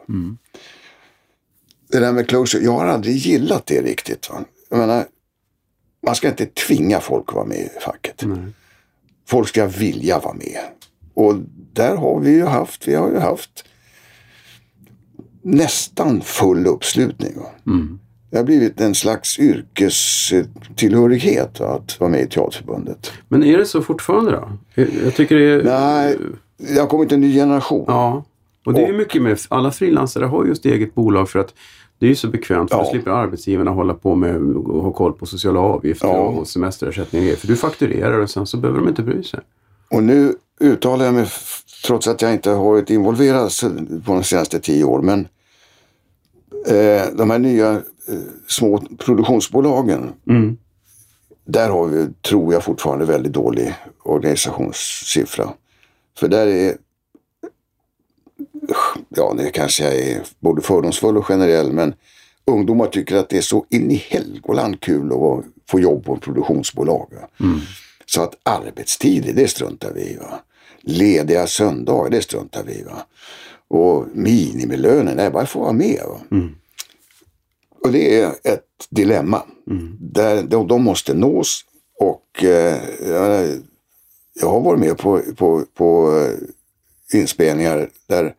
Det där med closure, jag har aldrig gillat det riktigt. Va? Jag menar, man ska inte tvinga folk att vara med i facket. Folk ska vilja vara med. Och där har vi ju haft, vi har ju haft nästan full uppslutning. Va? Det har blivit en slags yrkestillhörighet att vara med i Teaterförbundet. Men är det så fortfarande då? Jag tycker det är... Nej, det har kommit en ny generation. Ja. Och det är ju mycket med, alla frilansare har ju just eget bolag för att det är ju så bekvämt för Ja. då slipper arbetsgivarna hålla på med att ha koll på sociala avgifter Ja. och semesterersättning och grejer. För du fakturerar och sen så behöver de inte bry sig. Och nu uttalar jag mig, trots att jag inte har varit involverad på de senaste tio år, men eh, de här nya små produktionsbolagen, Mm. där har vi, tror jag, fortfarande väldigt dålig organisationssiffra. För där är, ja det kanske jag är både fördomsfull och generell, men ungdomar tycker att det är så in i Helgoland kul att få jobb på ett produktionsbolag. va. Så att arbetstider, det struntar vi i. Va? Lediga söndagar, det struntar vi i. Va? Och minimilönen, nej, bara få vara med. Va? Och det är ett dilemma. Där de, de måste nås och eh, jag, jag har varit med på, på, på eh, inspelningar där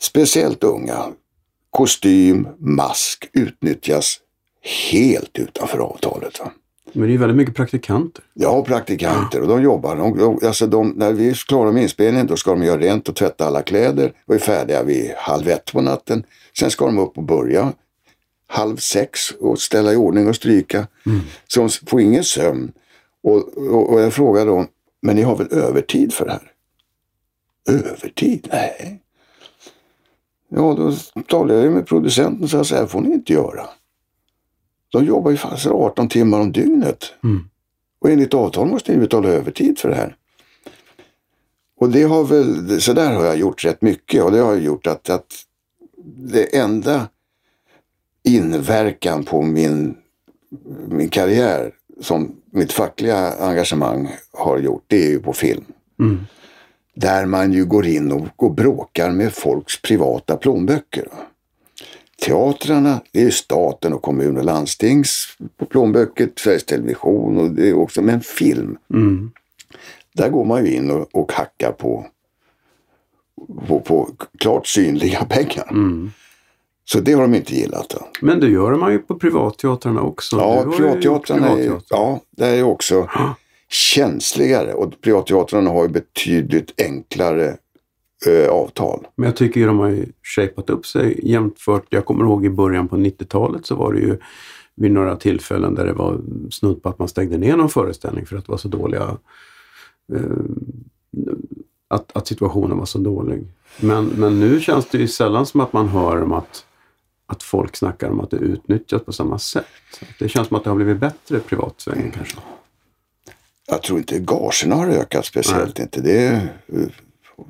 speciellt unga, kostym, mask utnyttjas helt utanför avtalet. Va? Men det är ju väldigt mycket praktikanter. Har praktikanter och de jobbar. De, de, alltså de, när vi är klara med inspelningen då ska de göra rent och tvätta alla kläder och är färdiga vid halv ett på natten. Sen ska de upp och börja halv sex och ställa i ordning och stryka. Så de får ingen sömn. Och, och, och jag frågar dem, men ni har väl övertid för det här? Övertid? Nej. Ja, då talade jag med producenten och sa så här får ni inte göra. De jobbar ju fast 18 timmar om dygnet. Och enligt avtal måste ni betala övertid för det här. Och det har väl, så där har jag gjort rätt mycket och det har gjort att, att det enda inverkan på min, min karriär som mitt fackliga engagemang har gjort, det är ju på film. Där man ju går in och, och bråkar med folks privata plånböcker. Teatrarna, det är ju staten och kommun och landstings plånböcker, Sveriges Television och det är också, men film. Där går man ju in och, och hackar på, på, på klart synliga pengar. Så det har de inte gillat. Då. Men det gör man ju på privatteatrarna också. Ja, privatteatrarna är, ja, det är också känsligare och privatteatrarna har ju betydligt enklare eh, avtal. Men jag tycker ju de har ju shapat upp sig jämfört. Jag kommer ihåg i början på 90-talet så var det ju vid några tillfällen där det var snudd på att man stängde ner någon föreställning för att det var så dåliga eh, att, att situationen var så dålig. Men, men nu känns det ju sällan som att man hör om att, att folk snackar om att det utnyttjas på samma sätt. Det känns som att det har blivit bättre privatsvängen kanske. Jag tror inte gagerna har ökat speciellt. Inte. Det är, eh,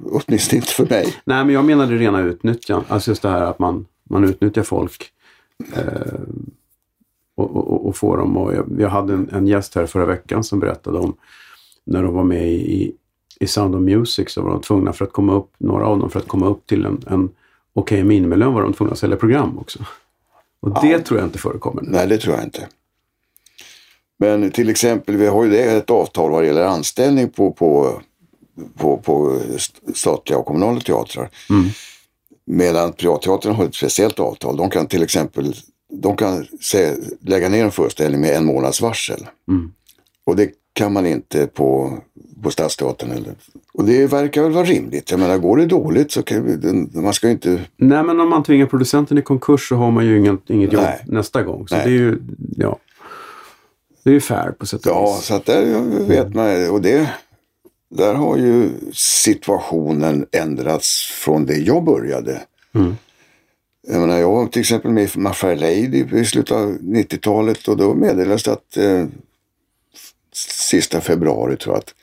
åtminstone inte för mig. Nej, men jag menar det rena utnyttjandet. Alltså just det här att man, man utnyttjar folk eh, och, och, och får dem. Och jag, jag hade en, en gäst här förra veckan som berättade om när de var med i, i Sound of Music så var de tvungna för att komma upp, några av dem för att komma upp till en, en okej minimilön var de tvungna att sälja program också. Och det tror jag inte förekommer nu. Nej, det tror jag inte. Men till exempel, vi har ju det ett avtal vad gäller anställning på, på, på, på statliga och kommunala teatrar. Medan privatteatern har ett speciellt avtal. De kan till exempel de kan säga, lägga ner en föreställning med en månads varsel. Och det kan man inte på, på Stadsteatern. Eller. Och det verkar väl vara rimligt. Jag menar, går det dåligt så kan vi, man ska ju inte... Nej, men om man tvingar producenten i konkurs så har man ju inget, inget jobb Nej. nästa gång. Så Nej. det är ju, ja. Det är ju fair på sätt och Ja, vis. så att där vet man. Och det, där har ju situationen ändrats från det jag började. Jag menar, jag var till exempel med i My Fair Lady i slutet av 90-talet och då meddelades det att eh, sista februari tror jag att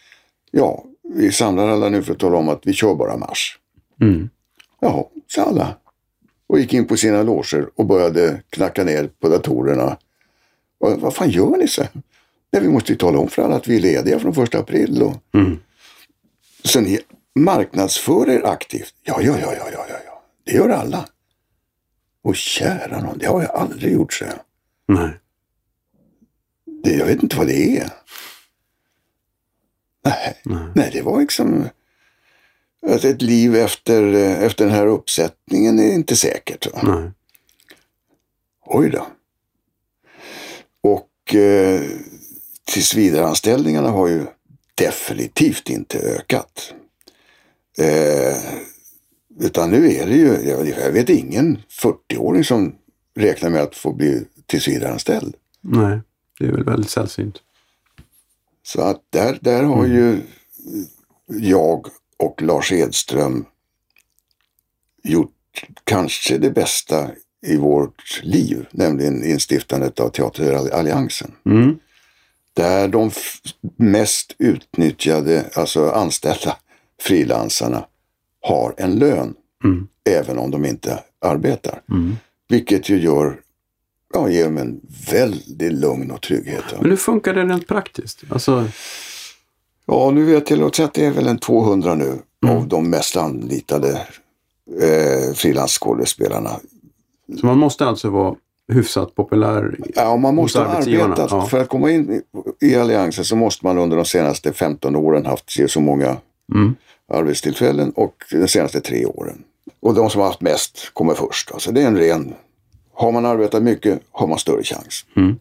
ja, vi samlar alla nu för att tala om att vi kör bara mars. Mm. Jaha, sa alla. Och gick in på sina loger och började knacka ner på datorerna. Och, vad fan gör ni? så? Nej, vi måste ju tala om för alla att vi är lediga från första april. Och... Så ni marknadsför er aktivt? Ja, ja, ja, ja, ja, ja, ja. Det gör alla. Och kära någon, det har jag aldrig gjort, så. Nej. det, Jag vet inte vad det är. Nej, nej det var liksom... att ett liv efter, eh, efter den här uppsättningen är inte säkert. Va? Nej. Oj då. Och eh, tillsvidareanställningarna har ju definitivt inte ökat. Eh, utan nu är det ju, jag vet ingen 40-åring som räknar med att få bli tillsvidareanställd. Nej, det är väl väldigt sällsynt. Så att där, där har ju jag och Lars Edström gjort kanske det bästa i vårt liv, nämligen instiftandet av Teateralliansen. Mm. Där de mest utnyttjade, alltså anställda frilansarna har en lön. Mm. Även om de inte arbetar. Mm. Vilket ju gör, ja, ger dem en väldig lugn och trygghet. va. Men hur funkar det rent praktiskt? Alltså, Ja, nu vet jag, låt säga att det är väl en 200 nu av de mest anlitade eh, frilansskådespelarna. så man måste alltså vara hyfsat populär? Ja, man måste ha arbetat. ja. För att komma in i, Alliansen så måste man under de senaste 15 åren haft så många Mm. arbetstillfällen och de senaste tre åren. Och de som har haft mest kommer först. Alltså det är en ren... Har man arbetat mycket har man större chans. Mm.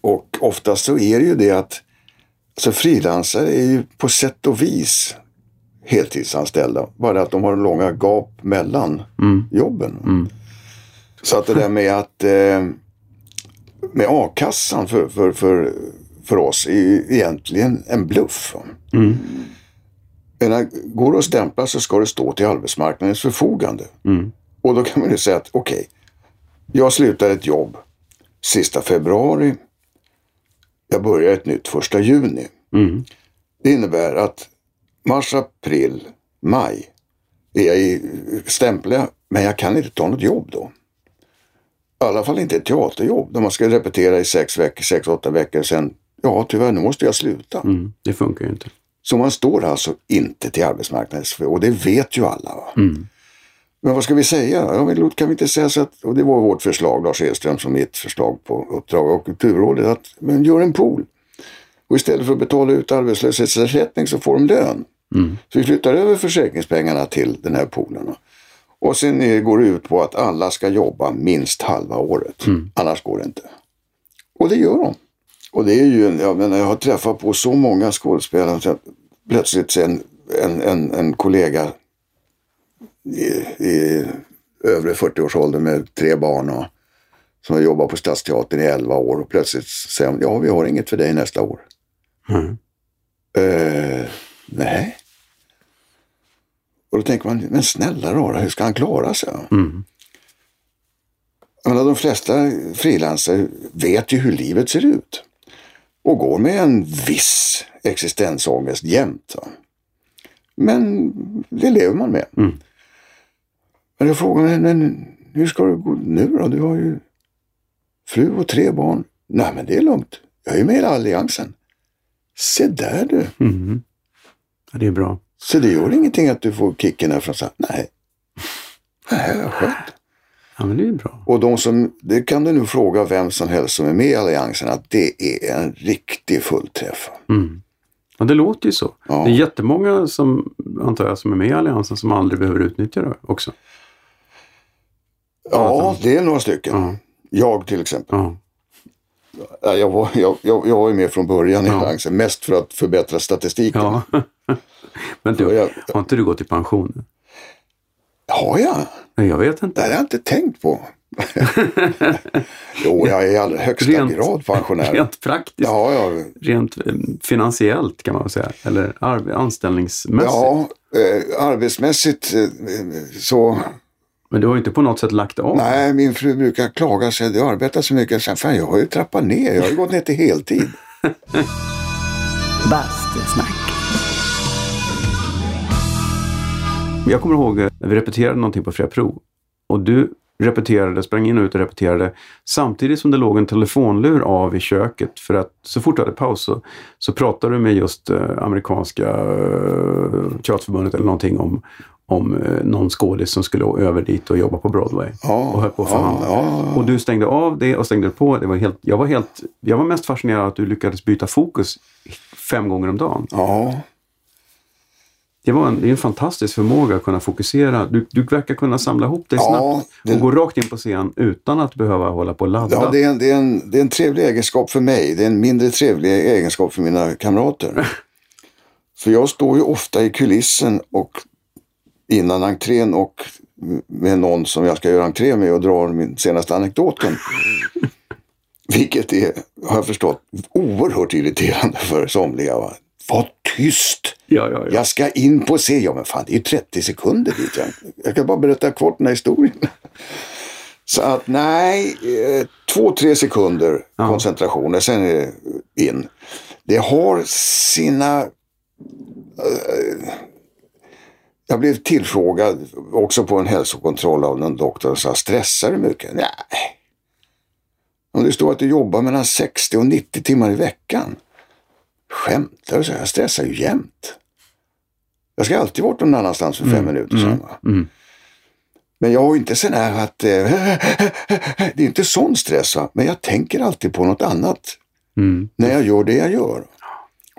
Och oftast så är det ju det att alltså frilansare är ju på sätt och vis heltidsanställda. Bara att de har långa gap mellan Mm. jobben. Mm. Så att det där med att eh, med a-kassan för, för, för, för oss är ju egentligen en bluff. Mm. När går det att stämpla så ska det stå till arbetsmarknadens förfogande. Mm. Och då kan man ju säga att okej, jag slutar ett jobb sista februari. Jag börjar ett nytt första juni. Mm. Det innebär att mars, april, maj är jag i stämpla, men jag kan inte ta något jobb då. I alla fall inte ett teaterjobb där man ska repetera i sex veckor, sex, åtta veckor. Sen, ja tyvärr, nu måste jag sluta. Mm. Det funkar ju inte. Så man står alltså inte till arbetsmarknadens och det vet ju alla. Mm. Men vad ska vi säga? Ja, men kan vi inte säga så att, och det var vårt förslag, Lars Edström, som mitt förslag på uppdrag av Kulturrådet, att men gör en pool. Och istället för att betala ut arbetslöshetsersättning så får de lön. Mm. Så vi flyttar över försäkringspengarna till den här poolen. Och sen eh, går det ut på att alla ska jobba minst halva året. Annars går det inte. Och det gör de. Och det är ju, en- jag menar, jag har träffat på så många skådespelare. Plötsligt sen en, en, en kollega i, i övre 40-årsåldern med tre barn och som har jobbat på Stadsteatern i 11 år och plötsligt säger de, ja vi har inget för dig nästa år. Mm. Eh, nej. Och då tänker man, men snälla rara, hur ska han klara sig? Mm. Menar, de flesta frilansare vet ju hur livet ser ut. Och går med en viss existensångest jämt. Men det lever man med. Mm. Men jag frågar mig, men hur ska det gå nu då? Du har ju fru och tre barn. Nej, men det är lugnt. Jag är ju med i Alliansen. Se där du. Mm. Ja, det är bra. Så det gör ingenting att du får kicken här från så här, Nej. Nej, vad skönt. Ja, men det är bra. Och de som, det kan du nu fråga vem som helst som är med i Alliansen att det är en riktig fullträff. Mm. Ja, det låter ju så. Ja. Det är jättemånga som, antar jag, som är med i Alliansen som aldrig behöver utnyttja det också. Ja, det är några stycken. Ja. Jag till exempel. Ja. Ja, Jag var, jag, jag, jag var ju med från början i Ja. Alliansen, mest för att förbättra statistiken. ja. men du, Jag- har inte du gått i pension? Har jag? Nej, jag vet Det inte. har jag inte tänkt på. jo, jag är i allra högsta Rent- grad pensionär. Rent praktiskt, Ja, ja, rent eh, finansiellt kan man säga. Eller anställningsmässigt. ja eh, arbetsmässigt eh, så Men du har ju inte på något sätt lagt av. Nej, min fru brukar klaga sig. Jag arbetar så mycket. Sen, fan, jag har ju trappat ner. Jag har ju gått ner till heltid. Bastusnack. Jag kommer ihåg eh, när vi repeterade någonting på Fria Pro. Och du repeterade, sprang in och ut och repeterade samtidigt som det låg en telefonlur av i köket. För att så fort du hade paus så, så pratade du med just eh, amerikanska eh, teaterförbundet eller någonting om, om eh, någon skådis som skulle över dit och jobba på Broadway. Ja, och höll på att förhandla. ja, ja. Och du stängde av det och stängde på. Det var helt, jag, var helt, jag var mest fascinerad att du lyckades byta fokus fem gånger om dagen. Ja. Det, var en, det är en fantastisk förmåga att kunna fokusera. Du, du verkar kunna samla ihop dig snabbt det- och gå rakt in på scen utan att behöva hålla på och ladda. Ja, det är, en, det, är en, det är en trevlig egenskap för mig. Det är en mindre trevlig egenskap för mina kamrater. för jag står ju ofta i kulissen och innan entrén och med någon som jag ska göra entré med och drar min senaste anekdoten. Vilket är, har jag förstått, oerhört irriterande för somliga. Va? Var tyst! ja, ja, ja. Jag ska in på scen. Ja, men fan, det är ju 30 sekunder dit. Jag, jag ska bara berätta kort den här historien. Så att nej, eh, två, tre sekunder koncentration och sen är det in. Det har sina... jag blev tillfrågad också på en hälsokontroll av någon doktor och sa, stressar du mycket? Nej. Om det står att du jobbar mellan 60 och 90 timmar i veckan. Skämtar du? Jag stressar ju jämt. Jag ska alltid bort någon annanstans för fem minuter sedan. Va? Mm. Men jag har ju inte sån här att... Eh, det är inte sån stress, va? men jag tänker alltid på något annat Mm. när jag gör det jag gör.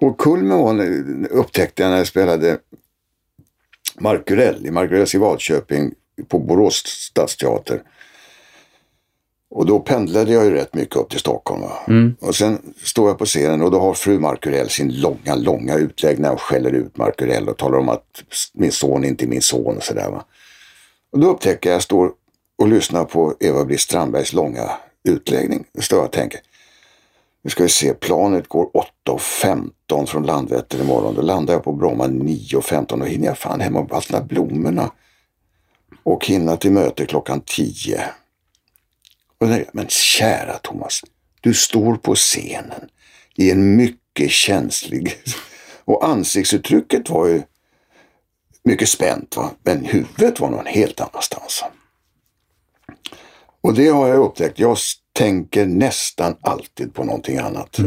Och kulmen upptäckte jag när jag spelade Markurell i Markurells i Vadköping på Borås stadsteater. Och då pendlade jag ju rätt mycket upp till Stockholm. Mm. Och sen står jag på scenen och då har fru Markurell sin långa, långa utläggning och skäller ut Markurell och talar om att min son inte är min son och sådär. Och då upptäcker jag, jag står och lyssnar på Eva-Britt Strandbergs långa utläggning. Står jag och tänker, nu ska vi se, planet går 8.15 från Landvetter imorgon. Då landar jag på Bromma 9.15. Då hinner jag fan hem och vattna blommorna. Och hinna till möte klockan 10. Och nej, men kära Thomas, du står på scenen i en mycket känslig... Och ansiktsuttrycket var ju mycket spänt, va? men huvudet var någon helt annanstans. Och det har jag upptäckt. Jag tänker nästan alltid på någonting annat.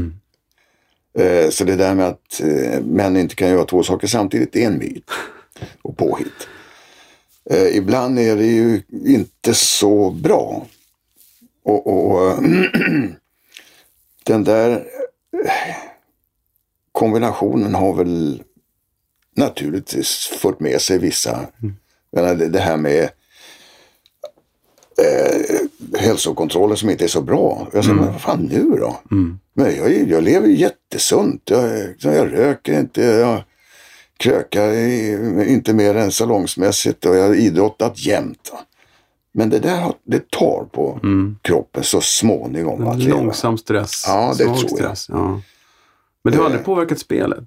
Eh, Så det där med att eh, män inte kan göra två saker samtidigt, det är en myt och påhitt. Eh, Ibland är det ju inte så bra. Och, och den där kombinationen har väl naturligtvis fört med sig vissa. Det, det här med eh, hälsokontroller som inte är så bra. Jag säger, men vad fan nu då? Men jag, är- jag lever ju jättesunt. Jag, jag röker inte. Jag krökar inte mer än salongsmässigt och jag har idrottat jämt. Men det där det tar på kroppen så småningom. Att leva. Långsam stress. Ja, det tror jag. stress. Ja. Men det har aldrig påverkat spelet?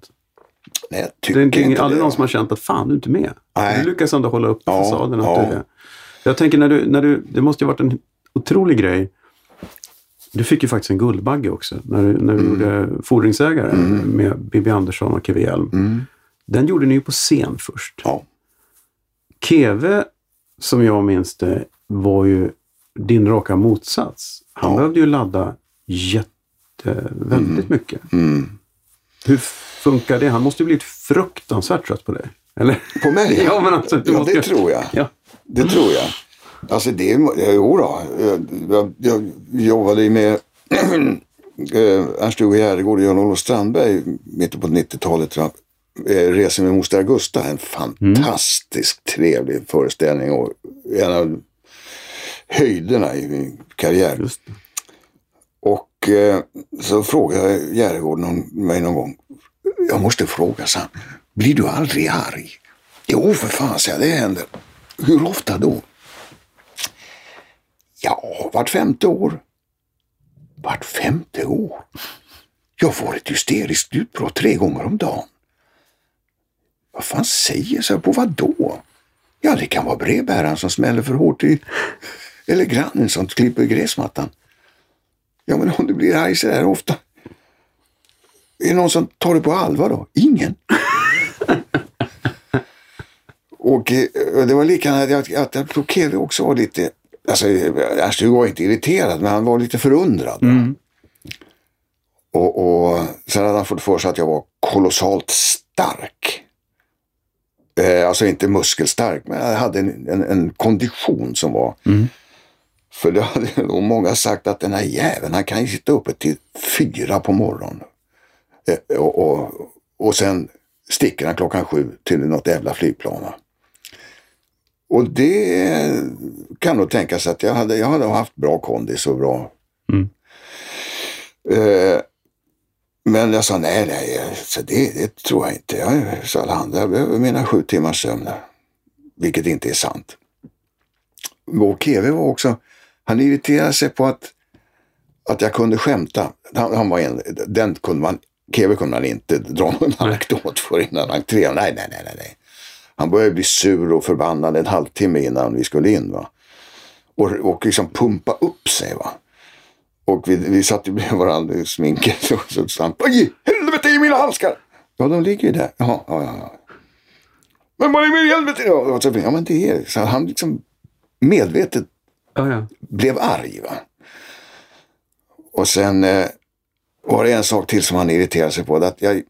Nej, jag Det tycker är inte, inte aldrig det. någon som har känt att fan, du är inte med. Nej. Du lyckas ändå hålla upp Ja, fasaden. Att ja. du är. Jag tänker när du, när du, det måste ju varit en otrolig grej. Du fick ju faktiskt en Guldbagge också när du, när du Mm. gjorde Fordringsägare med Bibi Andersson och Keve Hjelm. Mm. Den gjorde ni ju på scen först. Ja. Keve, som jag minns det, var ju din raka motsats. Han Ja. behövde ju ladda jätte, väldigt mycket. Mm. Hur funkar det? Han måste ju blivit fruktansvärt trött på dig. Eller? På mig? Ja, men alltså, ja, det ju- tror jag. Ja. Det tror jag. Alltså det, är- jo då. Jag, jag, jag jobbade ju med eh, Ernst-Hugo Järegård och Jan-Olof Strandberg mitten på 90-talet. tror jag. Eh, Reser med moster Augusta. En fantastiskt trevlig föreställning och en av höjderna i min karriär. Och eh, så frågade Järegård någon, mig någon gång. Jag måste fråga, så Blir du aldrig arg? Jo, för fan, så det händer. Hur ofta då? Ja, vart femte år. Vart femte år? Jag får ett hysteriskt utbrott tre gånger om dagen. Vad fan säger sig På vad då? Ja, det kan vara brevbäraren som smäller för hårt i... Eller grannen som klipper gräsmattan. Ja, men om du blir arg så här ofta. Är det någon som tar det på allvar då? Ingen och eh, det var likadant att jag, att jag också var lite, alltså Ernst-Hugo var inte irriterad, men han var lite förundrad. va? Och, och sen hade han fått för sig att jag var kolossalt stark. Eh, alltså inte muskelstark, men jag hade en, en, en kondition som var för det hade nog många sagt att den här jäveln, han kan ju sitta uppe till fyra på morgonen. Eh, Och, och, och sen sticker han klockan sju till något jävla flygplan. Och det kan nog tänkas att jag hade, jag hade haft bra kondis och bra... Mm. Eh, men jag sa nej, nej, så det, det tror jag inte. Jag sa alla andra, jag behöver mina sju timmars sömn. Vilket inte är sant. Och Keve var också, han irriterade sig på att, att jag kunde skämta. Han, han var en, den kunde man, Keve kunde man inte dra någon anekdot för innan entrén. Nej, nej, nej, nej, nej. Han började bli sur och förbannad en halvtimme innan vi skulle in. Va? Och, och liksom pumpa upp sig. Va? Och vi, vi satt ju bredvid varandra i sminket och så sa han Vad i helvete är mina handskar? Ja, de ligger ju där. Ja, ja, ja. Men vad i helvete? Ja, och så, ja, men det är så Han liksom medvetet Ja, ja. blev arg. Va? Och sen eh, var det en sak till som han irriterade sig på. Att jag,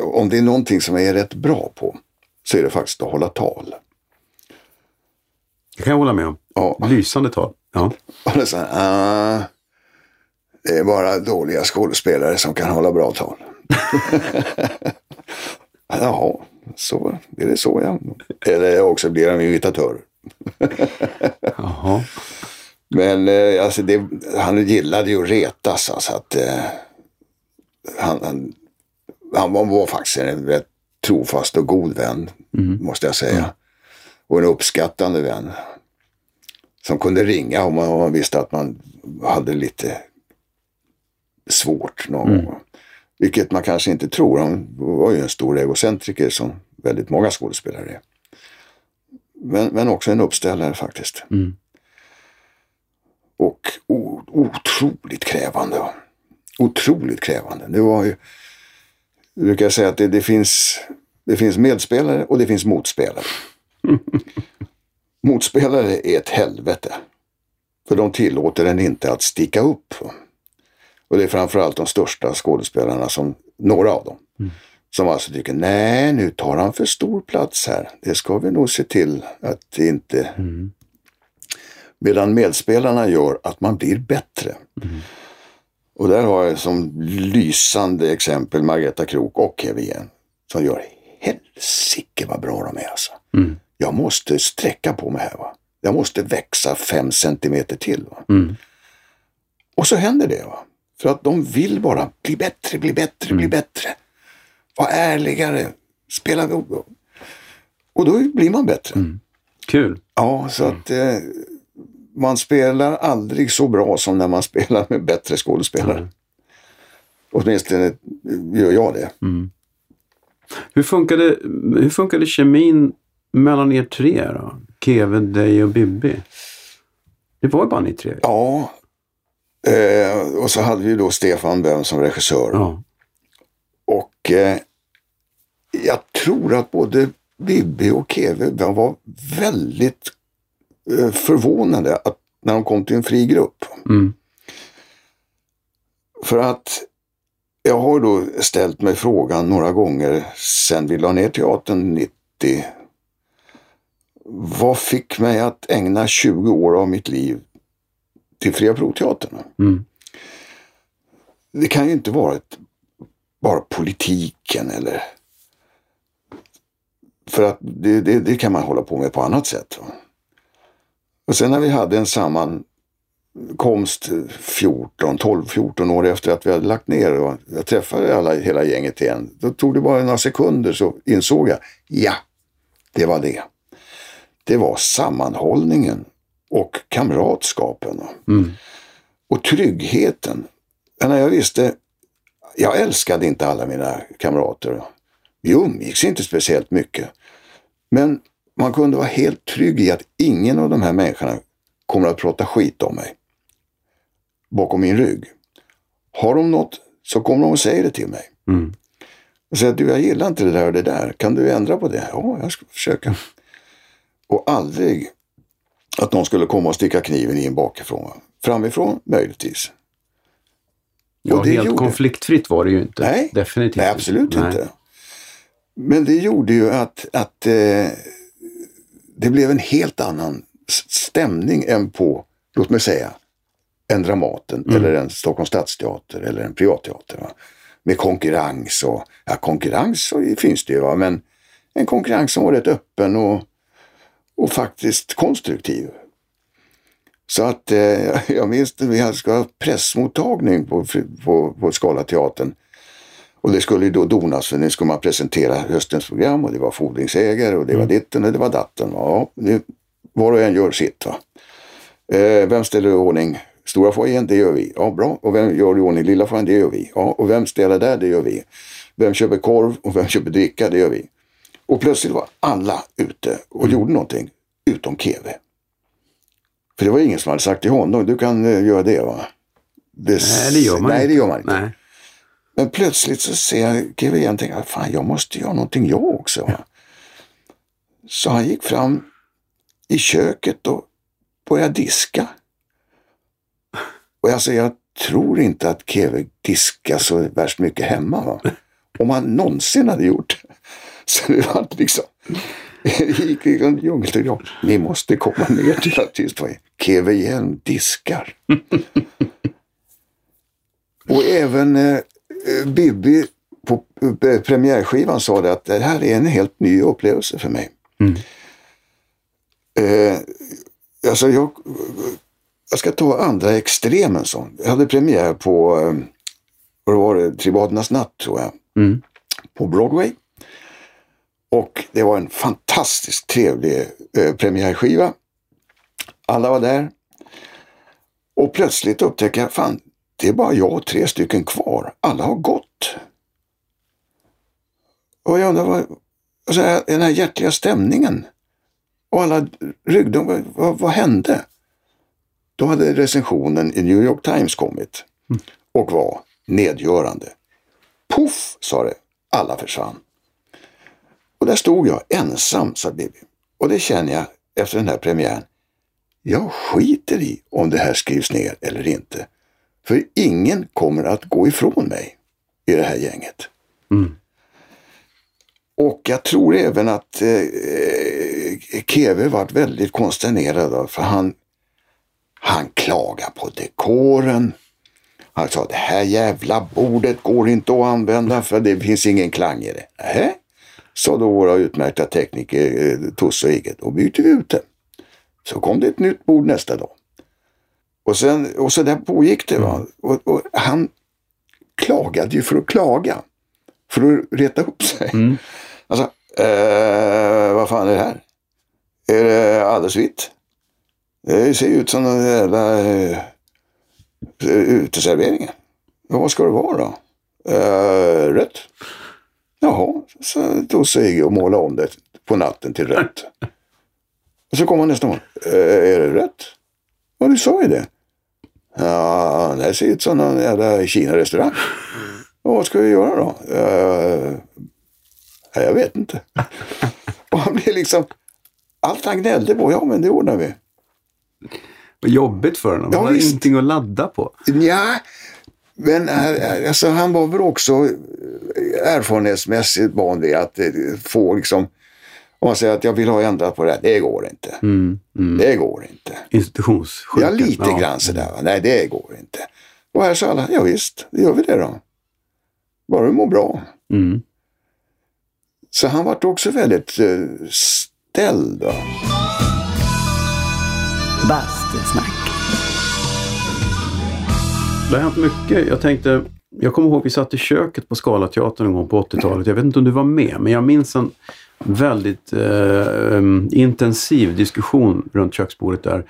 om det är någonting som jag är rätt bra på så är det faktiskt att hålla tal. Det kan jag hålla med om. Ja. Lysande tal. Ja. Och det, är så här, ah, det är bara dåliga skådespelare som kan hålla bra tal. Jaha, så är det så ja. Eller också blir de imitatörer. Jaha. Men eh, alltså det, han gillade ju att retas. Alltså att, eh, han, han, han var, var faktiskt en rätt trofast och god vän, måste jag säga. Och en uppskattande vän. Som kunde ringa om man, om man visste att man hade lite svårt någon gång. Vilket man kanske inte tror. Han var ju en stor egocentriker som väldigt många skådespelare är. Men, men också en uppställare faktiskt. Mm. Och o, otroligt krävande. va. Otroligt krävande. Det var ju, jag brukar säga att det, det, finns, det finns medspelare och det finns motspelare. motspelare är ett helvete. För de tillåter en inte att sticka upp. Och det är framförallt de största skådespelarna, som, några av dem, som alltså tycker nej, nu tar han för stor plats här. Det ska vi nog se till att det inte... Medan medspelarna gör att man blir bättre. Och där har jag som lysande exempel Margareta Krook och Kevin som gör helsike vad bra de är alltså. Jag måste sträcka på mig här. Va? Jag måste växa fem centimeter till. Va? Mm. Och så händer det. Va? För att de vill bara bli bättre, bli bättre, bli bättre. Var ärligare. Spela... Och då blir man bättre. Kul. Ja, så att eh, man spelar aldrig så bra som när man spelar med bättre skådespelare. Åtminstone gör jag det. Hur funkade, hur funkade kemin mellan er tre då? Kevin, dig och Bibi? Det var ju bara ni tre. Ja, eh, och så hade vi då Stefan Böhm som regissör. Ja. Och eh, jag tror att både Bibi och Keve var väldigt förvånade att, när de kom till en fri grupp. Mm. För att jag har då ställt mig frågan några gånger sen vi la ner teatern 90. Vad fick mig att ägna 20 år av mitt liv till Fria Proteatern? Mm. Det kan ju inte vara ett, bara politiken eller... För att det, det, det kan man hålla på med på annat sätt. Va? Och sen när vi hade en sammankomst 14, 12, 14 år efter att vi hade lagt ner och jag träffade alla, hela gänget igen. Då tog det bara några sekunder så insåg jag, ja, det var det. Det var sammanhållningen och kamratskapen. Mm. Och tryggheten. När jag visste, jag älskade inte alla mina kamrater. Vi umgicks inte speciellt mycket. Men man kunde vara helt trygg i att ingen av de här människorna kommer att prata skit om mig. Bakom min rygg. Har de något så kommer de och säger det till mig. Mm. Och säger du jag gillar inte det där och det där. Kan du ändra på det? Ja, jag ska försöka. Och aldrig att någon skulle komma och sticka kniven in bakifrån. va. Framifrån möjligtvis. Ja, Och det helt gjorde- konfliktfritt var det ju inte. Nej, Definitivt Nej, absolut Nej. inte. Men det gjorde ju att, att eh, det blev en helt annan stämning än på, låt mig säga, en Dramaten Mm. eller en Stockholms stadsteater eller en privatteater. Va? med konkurrens och, ja konkurrens så finns det ju va, men en konkurrens som var rätt öppen och, och faktiskt konstruktiv. Så att eh, jag minns att vi skulle ha pressmottagning på, på, på Scalateatern. Och det skulle ju då donas för nu skulle man presentera höstens program och det var fordringsägare och det var mm. ditten och det var datten. Ja, det, var och en gör sitt. Va? Eh, vem ställer i ordning stora foajén? Det gör vi. Ja, bra. Och vem gör i ordning lilla foajén? Det gör vi. Ja, och vem ställer där? Det gör vi. Vem köper korv och vem köper dricka? Det gör vi. Och plötsligt var alla ute och gjorde någonting, utom Keve. För det var ingen som hade sagt till honom, du kan uh, göra det va? Det, nej, det gör man nej, inte. Det gör man inte. Nej. Men plötsligt så ser jag Keve igen och tänker, fan jag måste göra någonting jag också. Va? Så han gick fram i köket och började diska. Och alltså jag tror inte att Keve diskar så värst mycket hemma. Va? Om han någonsin hade gjort det. Så det var liksom, det gick liksom djungeltid. Ja, ni måste komma ner till vara Keve Hjelm diskar. och även eh, Bibi på eh, premiärskivan sa det att det här är en helt ny upplevelse för mig. Mm. Eh, alltså jag, jag ska ta andra extremen. Så. Jag hade premiär på, eh, vad var det, Tribadernas natt tror jag. Mm. På Broadway. Och det var en fantastiskt trevlig eh, premiärskiva. Alla var där. Och plötsligt upptäcker jag, fan, det är bara jag och tre stycken kvar. Alla har gått. Och jag undrar, vad, alltså, den här hjärtliga stämningen och alla ryggde, vad, vad, hände? Då hade recensionen i New York Times kommit mm. och var nedgörande. Puff, sa det. Alla försvann. Och där stod jag ensam, sa Bibi. Och det känner jag efter den här premiären. Jag skiter i om det här skrivs ner eller inte. För ingen kommer att gå ifrån mig i det här gänget. Mm. Och jag tror även att eh, Keve varit väldigt konsternerad för han, han klagade på dekoren. Han sa det här jävla bordet går inte att använda för det finns ingen klang i det. Nähä? sa då våra utmärkta tekniker eh, Tusse och Igge. Då byter vi ut det. Så kom det ett nytt bord nästa dag. Och, sen, och så där pågick det. Va? Mm. Och, och, han klagade ju för att klaga. För att reta upp sig. Mm. Alltså, eh, vad fan är det här? Är det alldeles vitt? Det ser ut som en jävla eh, uteservering. Vad ska det vara då? Eh, rött? Jaha, så tog sig och målade om det på natten till rött. Och så kom han nästa morgon. Eh, är det rött? Ja, du sa ju det. Ja, det ser ut som en jävla Kina-restaurang. Och vad ska vi göra då? Uh, jag vet inte. och han blev liksom... Allt han gnällde på, ja men det ordnar vi. Vad jobbigt för honom. Ja, han hade ingenting att ladda på. Ja, men eh, alltså, han var väl också erfarenhetsmässigt van vid att eh, få liksom om man säger att jag vill ha ändrat på det här, det går inte. Mm, mm. Det går inte. Institutionssjuka. Ja, lite ja. grann sådär. Va? Nej, det går inte. Och här sa alla, ja visst, det gör vi det då. Bara du mår bra. Mm. Så han vart också väldigt uh, ställd. Då. Bastusnack. Det har hänt mycket. Jag tänkte, jag kommer ihåg vi satt i köket på Scalateatern en gång på 80-talet. Jag vet inte om du var med, men jag minns en väldigt eh, intensiv diskussion runt köksbordet där.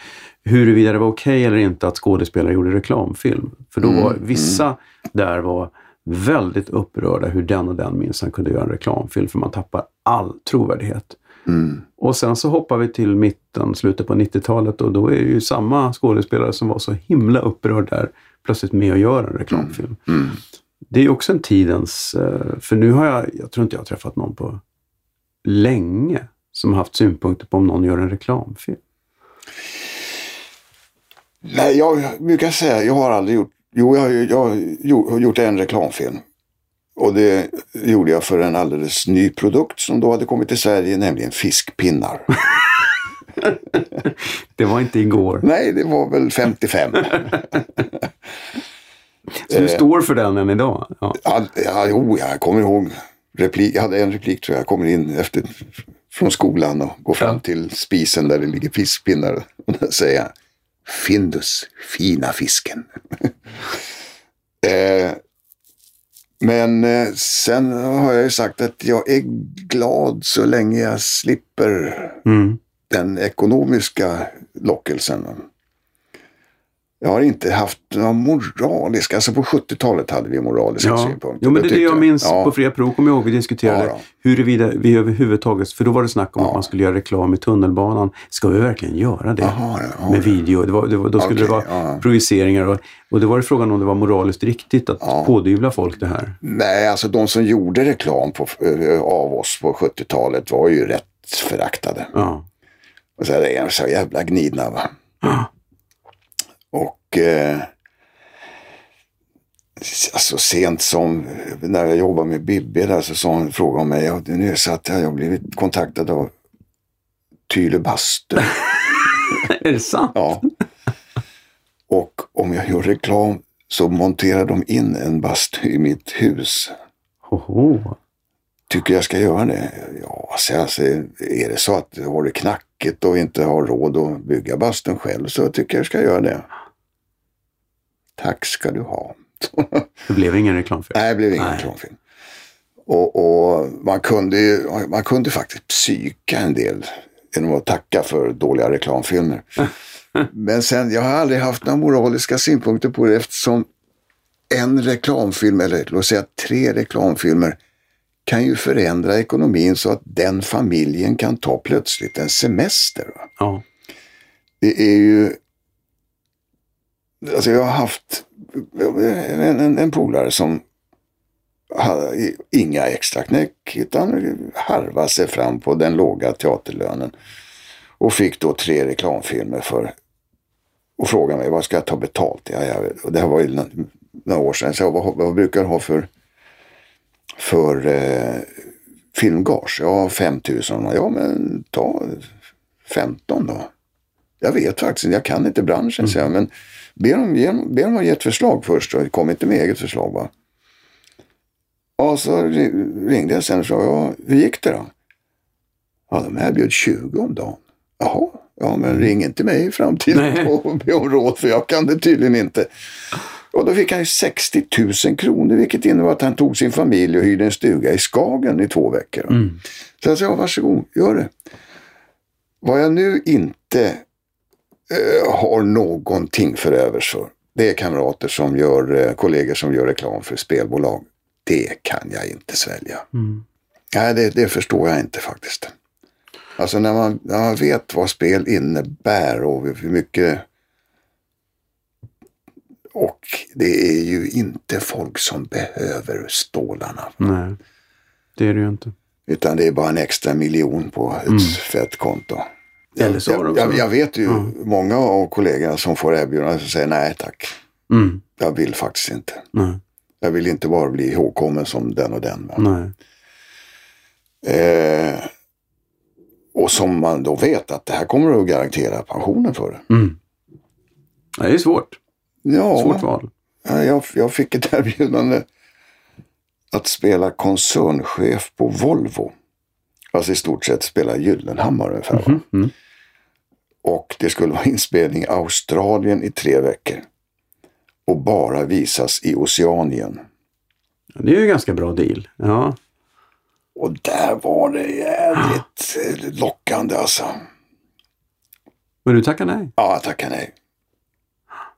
Huruvida det var okej okay eller inte att skådespelare gjorde reklamfilm. För då var mm. vissa mm. där var väldigt upprörda hur den och den minsann kunde göra en reklamfilm för man tappar all trovärdighet. Mm. Och sen så hoppar vi till mitten, slutet på 90-talet och då är det ju samma skådespelare som var så himla upprörd där plötsligt med och gör en reklamfilm. Mm. Mm. Det är också en tidens... Eh, för nu har jag, jag tror inte jag har träffat någon på länge som har haft synpunkter på om någon gör en reklamfilm. Nej, jag brukar säga, jag har aldrig gjort, jo jag, har, jag har gjort en reklamfilm. Och det gjorde jag för en alldeles ny produkt som då hade kommit till Sverige, nämligen fiskpinnar. det var inte igår. Nej, det var väl 55. Så du står för den än idag? Ja. Ja, ja, jo, jag kommer ihåg. Replik, jag hade en replik tror jag. Jag kommer in efter, från skolan och går fram Ja. till spisen där det ligger fiskpinnar. Och då säger jag Findus, fina fisken. eh, men eh, sen har jag ju sagt att jag är glad så länge jag slipper Mm. den ekonomiska lockelsen. Jag har inte haft några moraliska, alltså på 70-talet hade vi moraliska Ja. synpunkter. Jo, men det är det jag minns Ja. på Fria Prov, kommer jag ihåg. Vi diskuterade Ja, huruvida vi överhuvudtaget, för då var det snack om Ja. att man skulle göra reklam i tunnelbanan. Ska vi verkligen göra det? Jaha, ja, med video. Det var, det var, då skulle Okej, det vara projiceringar och, och det var frågan om det var moraliskt riktigt att Ja. pådyvla folk det här. Nej, alltså de som gjorde reklam på, av oss på 70-talet var ju rätt föraktade. Ja. Och så är så jävla gnidna va. Ja. Och eh, alltså sent som när jag jobbade med Bibi där så sa hon, frågade hon mig, ja, nu är det så att jag har blivit kontaktad av Tyle Bastu. är det sant? Ja. Och om jag gör reklam så monterar de in en bastu i mitt hus. Hoho. Tycker jag ska göra det? Ja, alltså, alltså, är det så att har det knackigt och inte har råd att bygga bastun själv så tycker jag jag ska göra det. Tack ska du ha. Det blev ingen reklam för det. Nej, det blev ingen Nej. reklamfilm. Och, och man, kunde ju, man kunde faktiskt psyka en del genom att tacka för dåliga reklamfilmer. Men sen, jag har aldrig haft några moraliska synpunkter på det eftersom en reklamfilm, eller låt säga tre reklamfilmer, kan ju förändra ekonomin så att den familjen kan ta plötsligt en semester. Ja. Det är ju... Alltså jag har haft en, en, en polare som hade inga extra knäck utan harvade sig fram på den låga teaterlönen. Och fick då tre reklamfilmer för och frågade mig vad ska jag ta betalt? Ja, jag, och det här var ju nå- några år sedan. Så vad, vad brukar du ha för, för eh, filmgage? Ja, 5 000. Ja, men ta 15 då. Jag vet faktiskt jag kan inte branschen, säger jag. Men be dem, ge, be dem ge ett förslag först. Och kom inte med eget förslag va. Och så ri- ringde jag sen och frågade, ja, hur gick det då? Ja, de erbjöd 20 om dagen. Jaha, ja men ring inte mig i framtiden och be om råd för jag kan det tydligen inte. Och då fick han ju 60 000 kronor vilket innebar att han tog sin familj och hyrde en stuga i Skagen i två veckor. Mm. Så jag sa, ja, varsågod, gör det. Vad jag nu inte har någonting för övers för, det är kamrater som gör, eh, kollegor som gör reklam för spelbolag. Det kan jag inte svälja. Mm. Nej, det, det förstår jag inte faktiskt. Alltså när man, när man vet vad spel innebär och hur mycket... Och det är ju inte folk som behöver stålarna. Nej, det är det ju inte. Utan det är bara en extra miljon på ett fett konto. Eller så jag, jag, jag vet ju många av kollegorna som får erbjudanden som säger nej tack. Mm. Jag vill faktiskt inte. Nej, Jag vill inte bara bli ihågkommen som den och den. Eh, och som man då vet att det här kommer att garantera pensionen för. Mm. Det är svårt. Ja, Svårt val. ja, jag, jag fick ett erbjudande att spela koncernchef på Volvo. Alltså i stort sett spela Gyllenhammar ungefär. va? Mm. Och det skulle vara inspelning i Australien i tre veckor. Och bara visas i Oceanien. Det är ju en ganska bra deal. Ja. Och där var det jävligt eh, lockande alltså. Men du tackar nej? Ja, jag tackar nej.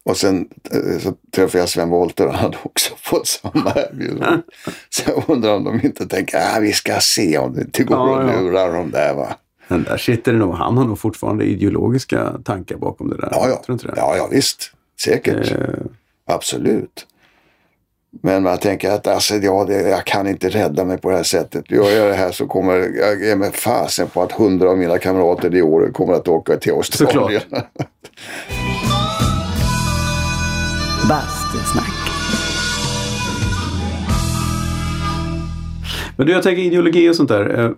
Och sen eh, så träffade jag Sven Wollter och han hade också fått samma erbjudande. Så jag undrar om de inte tänker, ah, vi ska se om det inte går Ja, att ja. lura dem där va. Men där sitter det nog. Han har nog fortfarande ideologiska tankar bakom det där. Ja, ja. Tror inte det? ja, ja visst. Säkert. Eh, Absolut. Men man tänker att alltså, ja, det, jag kan inte rädda mig på det här sättet. Gör jag det här så kommer jag ge mig fasen på att hundra av mina kamrater i år kommer att åka till Australien. Bastusnack. Men du, jag tänker ideologi och sånt där. Eh,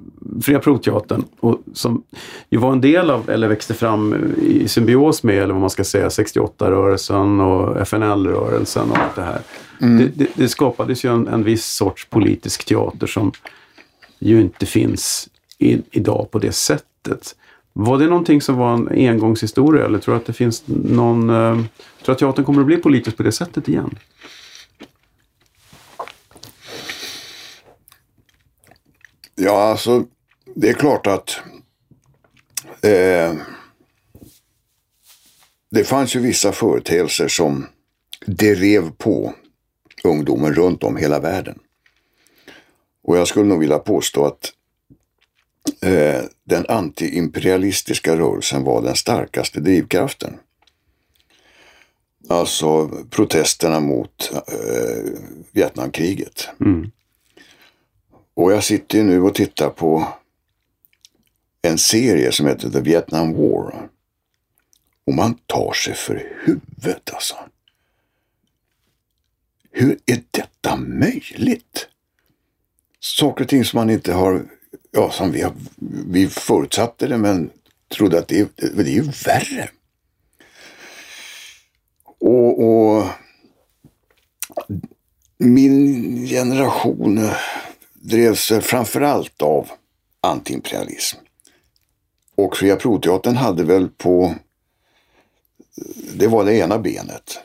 Fria Proteatern, och som ju var en del av, eller växte fram i symbios med, eller vad man ska säga, 68-rörelsen och FNL-rörelsen och allt det här. Mm. Det, det, det, skapades ju en, en viss sorts politisk teater som ju inte finns i, idag på det sättet. Var det någonting som var en engångshistoria eller tror du att det finns någon... Eh, tror du att teatern kommer att bli politisk på det sättet igen? Ja, alltså det är klart att eh, det fanns ju vissa företeelser som drev på ungdomen runt om hela världen. Och jag skulle nog vilja påstå att eh, den antiimperialistiska rörelsen var den starkaste drivkraften. Alltså protesterna mot eh, Vietnamkriget. Mm. Och jag sitter nu och tittar på en serie som heter The Vietnam War. Och man tar sig för huvudet alltså. Hur är detta möjligt? Saker och ting som man inte har, ja som vi, har, vi förutsatte det men trodde att det, det, det är ju värre. Och, och min generation drevs framförallt av antiimperialism. Och Fria Proteatern hade väl på, det var det ena benet.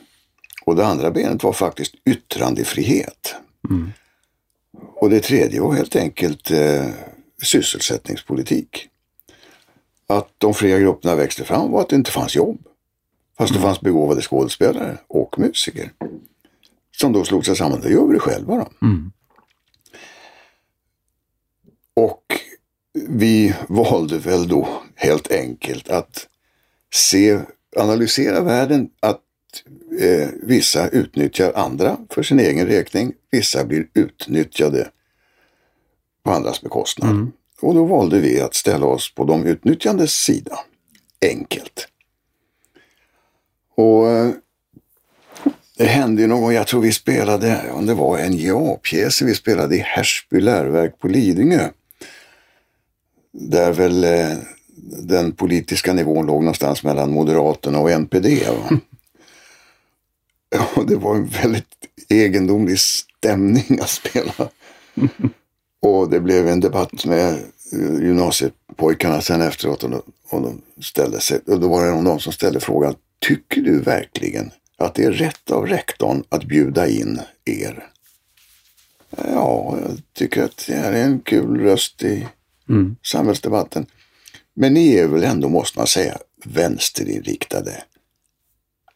Och det andra benet var faktiskt yttrandefrihet. Mm. Och det tredje var helt enkelt eh, sysselsättningspolitik. Att de fria grupperna växte fram var att det inte fanns jobb. Fast mm. det fanns begåvade skådespelare och musiker. Som då slog sig samman. Det gör vi det själva då. Mm. Och vi valde väl då helt enkelt att se, analysera världen, att eh, vissa utnyttjar andra för sin egen räkning. Vissa blir utnyttjade på andras bekostnad. Mm. Och då valde vi att ställa oss på de utnyttjandes sida. Enkelt. Och eh, det hände ju någon gång, jag tror vi spelade, om det var NJA-pjäser vi spelade i Härsby läroverk på Lidingö där väl eh, den politiska nivån låg någonstans mellan Moderaterna och NPD. Va? Ja, det var en väldigt egendomlig stämning att spela. och det blev en debatt med eh, gymnasiepojkarna sen efteråt och, och de ställde sig, och då var det någon som ställde frågan, tycker du verkligen att det är rätt av rektorn att bjuda in er? Ja, jag tycker att det är en kul röst i mm. samhällsdebatten. Men ni är väl ändå, måste man säga, vänsterinriktade?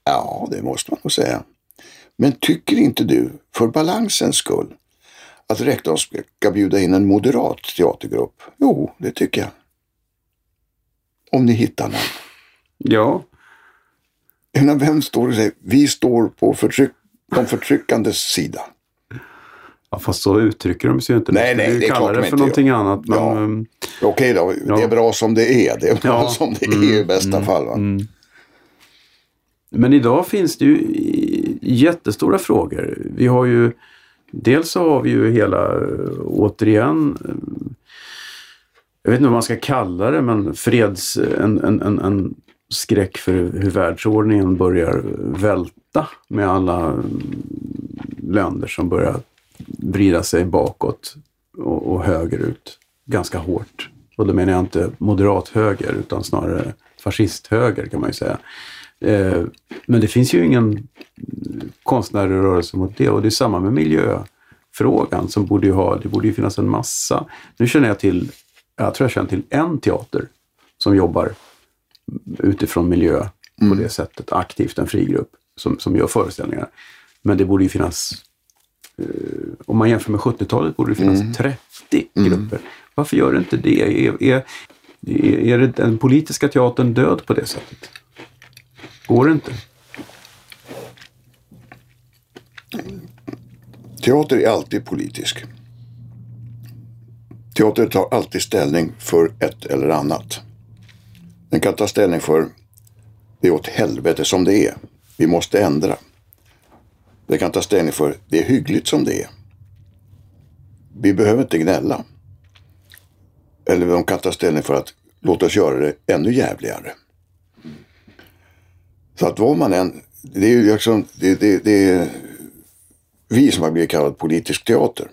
Ja, det måste man nog säga. Men tycker inte du, för balansens skull, att rektorn ska bjuda in en moderat teatergrupp? Jo, det tycker jag. Om ni hittar någon. Ja. Vem står och säger vi står på förtryck, de förtryckandes sida? Ja, fast så uttrycker de sig ju inte. Nej, nej, det är klart det för någonting gör. annat. Men, ja. um, Okej då, ja. det är bra som det är. Det är bra ja. som det är mm, i bästa mm, fall. Mm. Men idag finns det ju jättestora frågor. Vi har ju Dels så har vi ju hela, återigen, jag vet inte vad man ska kalla det, men freds, en, en, en, en skräck för hur världsordningen börjar välta med alla länder som börjar vrida sig bakåt och, och högerut ganska hårt. Och då menar jag inte moderat höger utan snarare fascisthöger kan man ju säga. Eh, men det finns ju ingen konstnärlig rörelse mot det och det är samma med miljöfrågan som borde ju ha, det borde ju finnas en massa. Nu känner jag till, jag tror jag känner till en teater som jobbar utifrån miljö mm. på det sättet, aktivt, en frigrupp som, som gör föreställningar. Men det borde ju finnas om man jämför med 70-talet borde det finnas mm. 30 mm. grupper. Varför gör det inte det? Är, är, är det den politiska teatern död på det sättet? Går det inte? Teater är alltid politisk. Teater tar alltid ställning för ett eller annat. Den kan ta ställning för det är åt helvete som det är. Vi måste ändra. Det kan ta ställning för det är hyggligt som det är. vi behöver inte gnälla. Eller de kan ta ställning för att låt oss göra det ännu jävligare. Så att vad man än, det är ju liksom, det, det, det är vi som har blivit kallad politisk teater.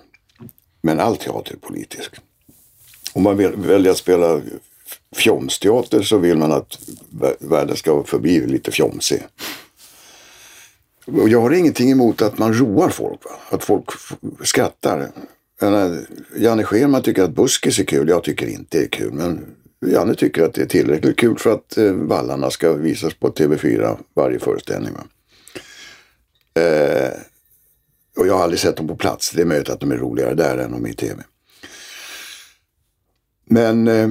Men all teater är politisk. Om man väljer att spela fjomsteater så vill man att världen ska förbli lite fjomsig. Och jag har ingenting emot att man roar folk. Va? Att folk skrattar. Janne Scherman tycker att buskis är kul. Jag tycker inte det är kul. Men Janne tycker att det är tillräckligt kul för att eh, vallarna ska visas på TV4 varje föreställning. Va? Eh, och jag har aldrig sett dem på plats. Det är möjligt att de är roligare där än de är i TV. Men eh,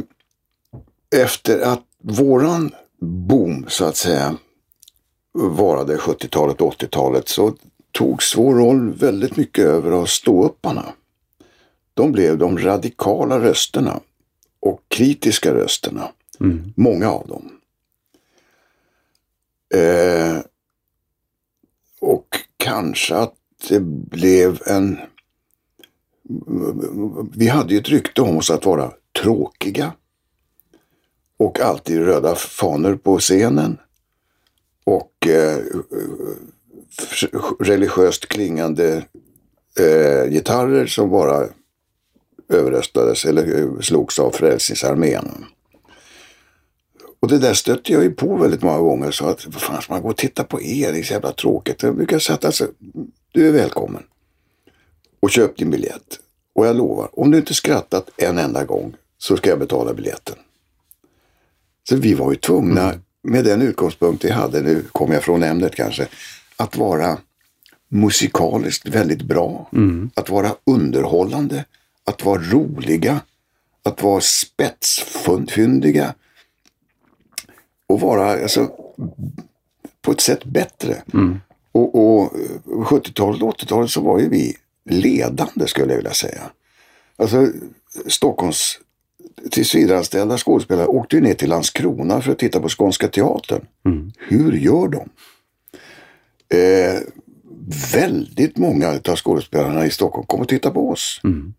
efter att våran boom så att säga varade 70-talet och 80-talet så togs vår roll väldigt mycket över av ståupparna. De blev de radikala rösterna och kritiska rösterna. Mm. Många av dem. Eh, och kanske att det blev en... Vi hade ju ett rykte om oss att vara tråkiga. Och alltid röda fanor på scenen. Och eh, religiöst klingande eh, gitarrer som bara överröstades eller eh, slogs av Frälsningsarmén. Och det där stötte jag ju på väldigt många gånger. Så att, vad fan ska man gå och titta på er? Det är så jävla tråkigt. Jag brukar säga att alltså, du är välkommen. Och köp din biljett. Och jag lovar, om du inte skrattat en enda gång så ska jag betala biljetten. Så vi var ju tvungna, mm med den utgångspunkt vi hade, nu kommer jag från ämnet kanske, att vara musikaliskt väldigt bra. Mm. Att vara underhållande, att vara roliga, att vara spetsfyndiga och vara alltså, på ett sätt bättre. Mm. Och, och 70-talet och 80-talet så var ju vi ledande skulle jag vilja säga. Alltså Stockholms tillsvidareanställda skådespelare åkte ju ner till Landskrona för att titta på Skånska Teatern. Mm. Hur gör de? Eh, väldigt många av skådespelarna i Stockholm kom och tittade på oss. Mm.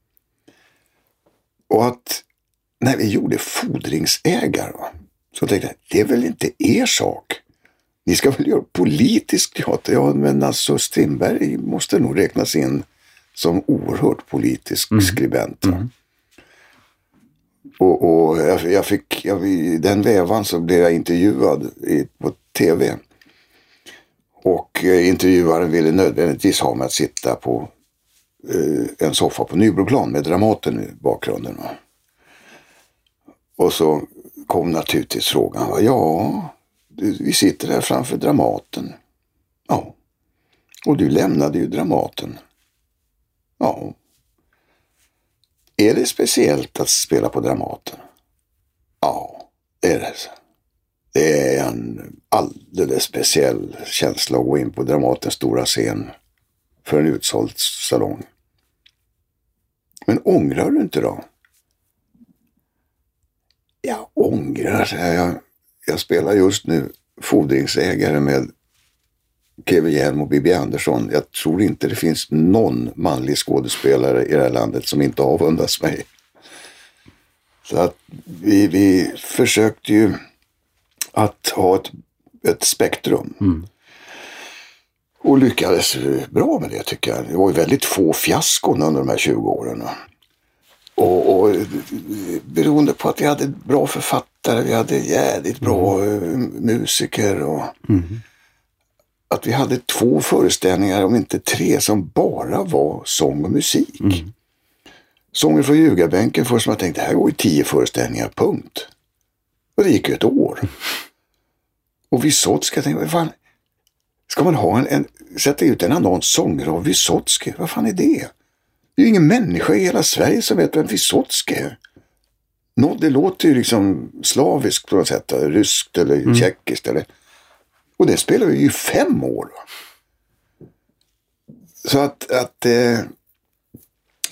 Och att när vi gjorde Fordringsägare så tänkte jag, det är väl inte er sak? Ni ska väl göra politisk teater? Ja, men alltså Strindberg måste nog räknas in som oerhört politisk mm. skribent. Mm. Och, och jag, jag, fick, jag, i den vevan så blev jag intervjuad i, på tv. Och eh, intervjuaren ville nödvändigtvis ha mig att sitta på eh, en soffa på Nybroplan med Dramaten i bakgrunden. Va? Och så kom naturligtvis frågan. Va? Ja, du, vi sitter här framför Dramaten. Ja. Och du lämnade ju Dramaten. Ja. Är det speciellt att spela på Dramaten? Ja, det är det. Det är en alldeles speciell känsla att gå in på Dramatens stora scen för en utsåld salong. Men ångrar du inte då? Jag ångrar, säger jag. Jag spelar just nu fordringsägare med Kevin Hjelm och Bibi Andersson. Jag tror inte det finns någon manlig skådespelare i det här landet som inte avundas mig. Så att vi, vi försökte ju att ha ett, ett spektrum. Mm. Och lyckades bra med det tycker jag. Det var ju väldigt få fiaskon under de här 20 åren. Och, och beroende på att vi hade bra författare, vi hade jävligt bra mm. musiker. och mm att vi hade två föreställningar, om inte tre, som bara var sång och musik. Mm. Sången från ljugarbänken först som jag tänkte, det här går ju tio föreställningar, punkt. Och det gick ju ett år. Och Wysocki, jag tänkte, vad fan, ska man ha en, en, sätta ut en annons, sånger av Wysocki, vad fan är det? Det är ju ingen människa i hela Sverige som vet vem Wysocki är. Nå, det låter ju liksom slaviskt på något sätt, ryskt eller mm. tjeckiskt eller och det spelade vi i fem år. Så att, att eh,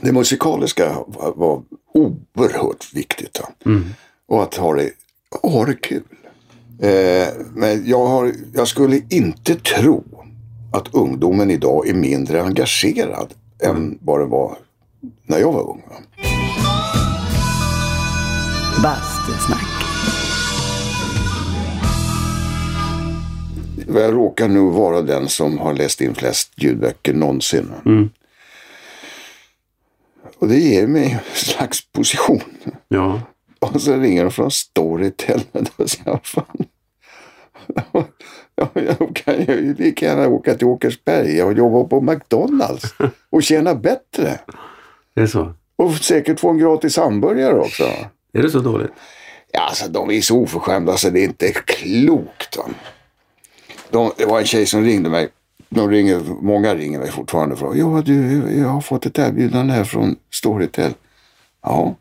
det musikaliska var, var oerhört viktigt. Mm. Och att ha det, ha det kul. Eh, men jag, har, jag skulle inte tro att ungdomen idag är mindre engagerad än vad det var när jag var ung. Bastusnack. Jag råkar nog vara den som har läst in flest ljudböcker någonsin. Mm. Och det ger mig en slags position. Ja. Och så ringer de från Storytel. Då säger jag, fan. Ja, jag kan ju lika gärna åka till Åkersberga och jobba på McDonalds och tjäna bättre. Är det så? Och säkert få en gratis hamburgare också. Är det så dåligt? Ja, alltså de är så oförskämda så det är inte klokt. Va? De, det var en tjej som ringde mig. De ringer, många ringer mig fortfarande. Från, ja, du, jag har fått ett erbjudande här från Storytel. Ja,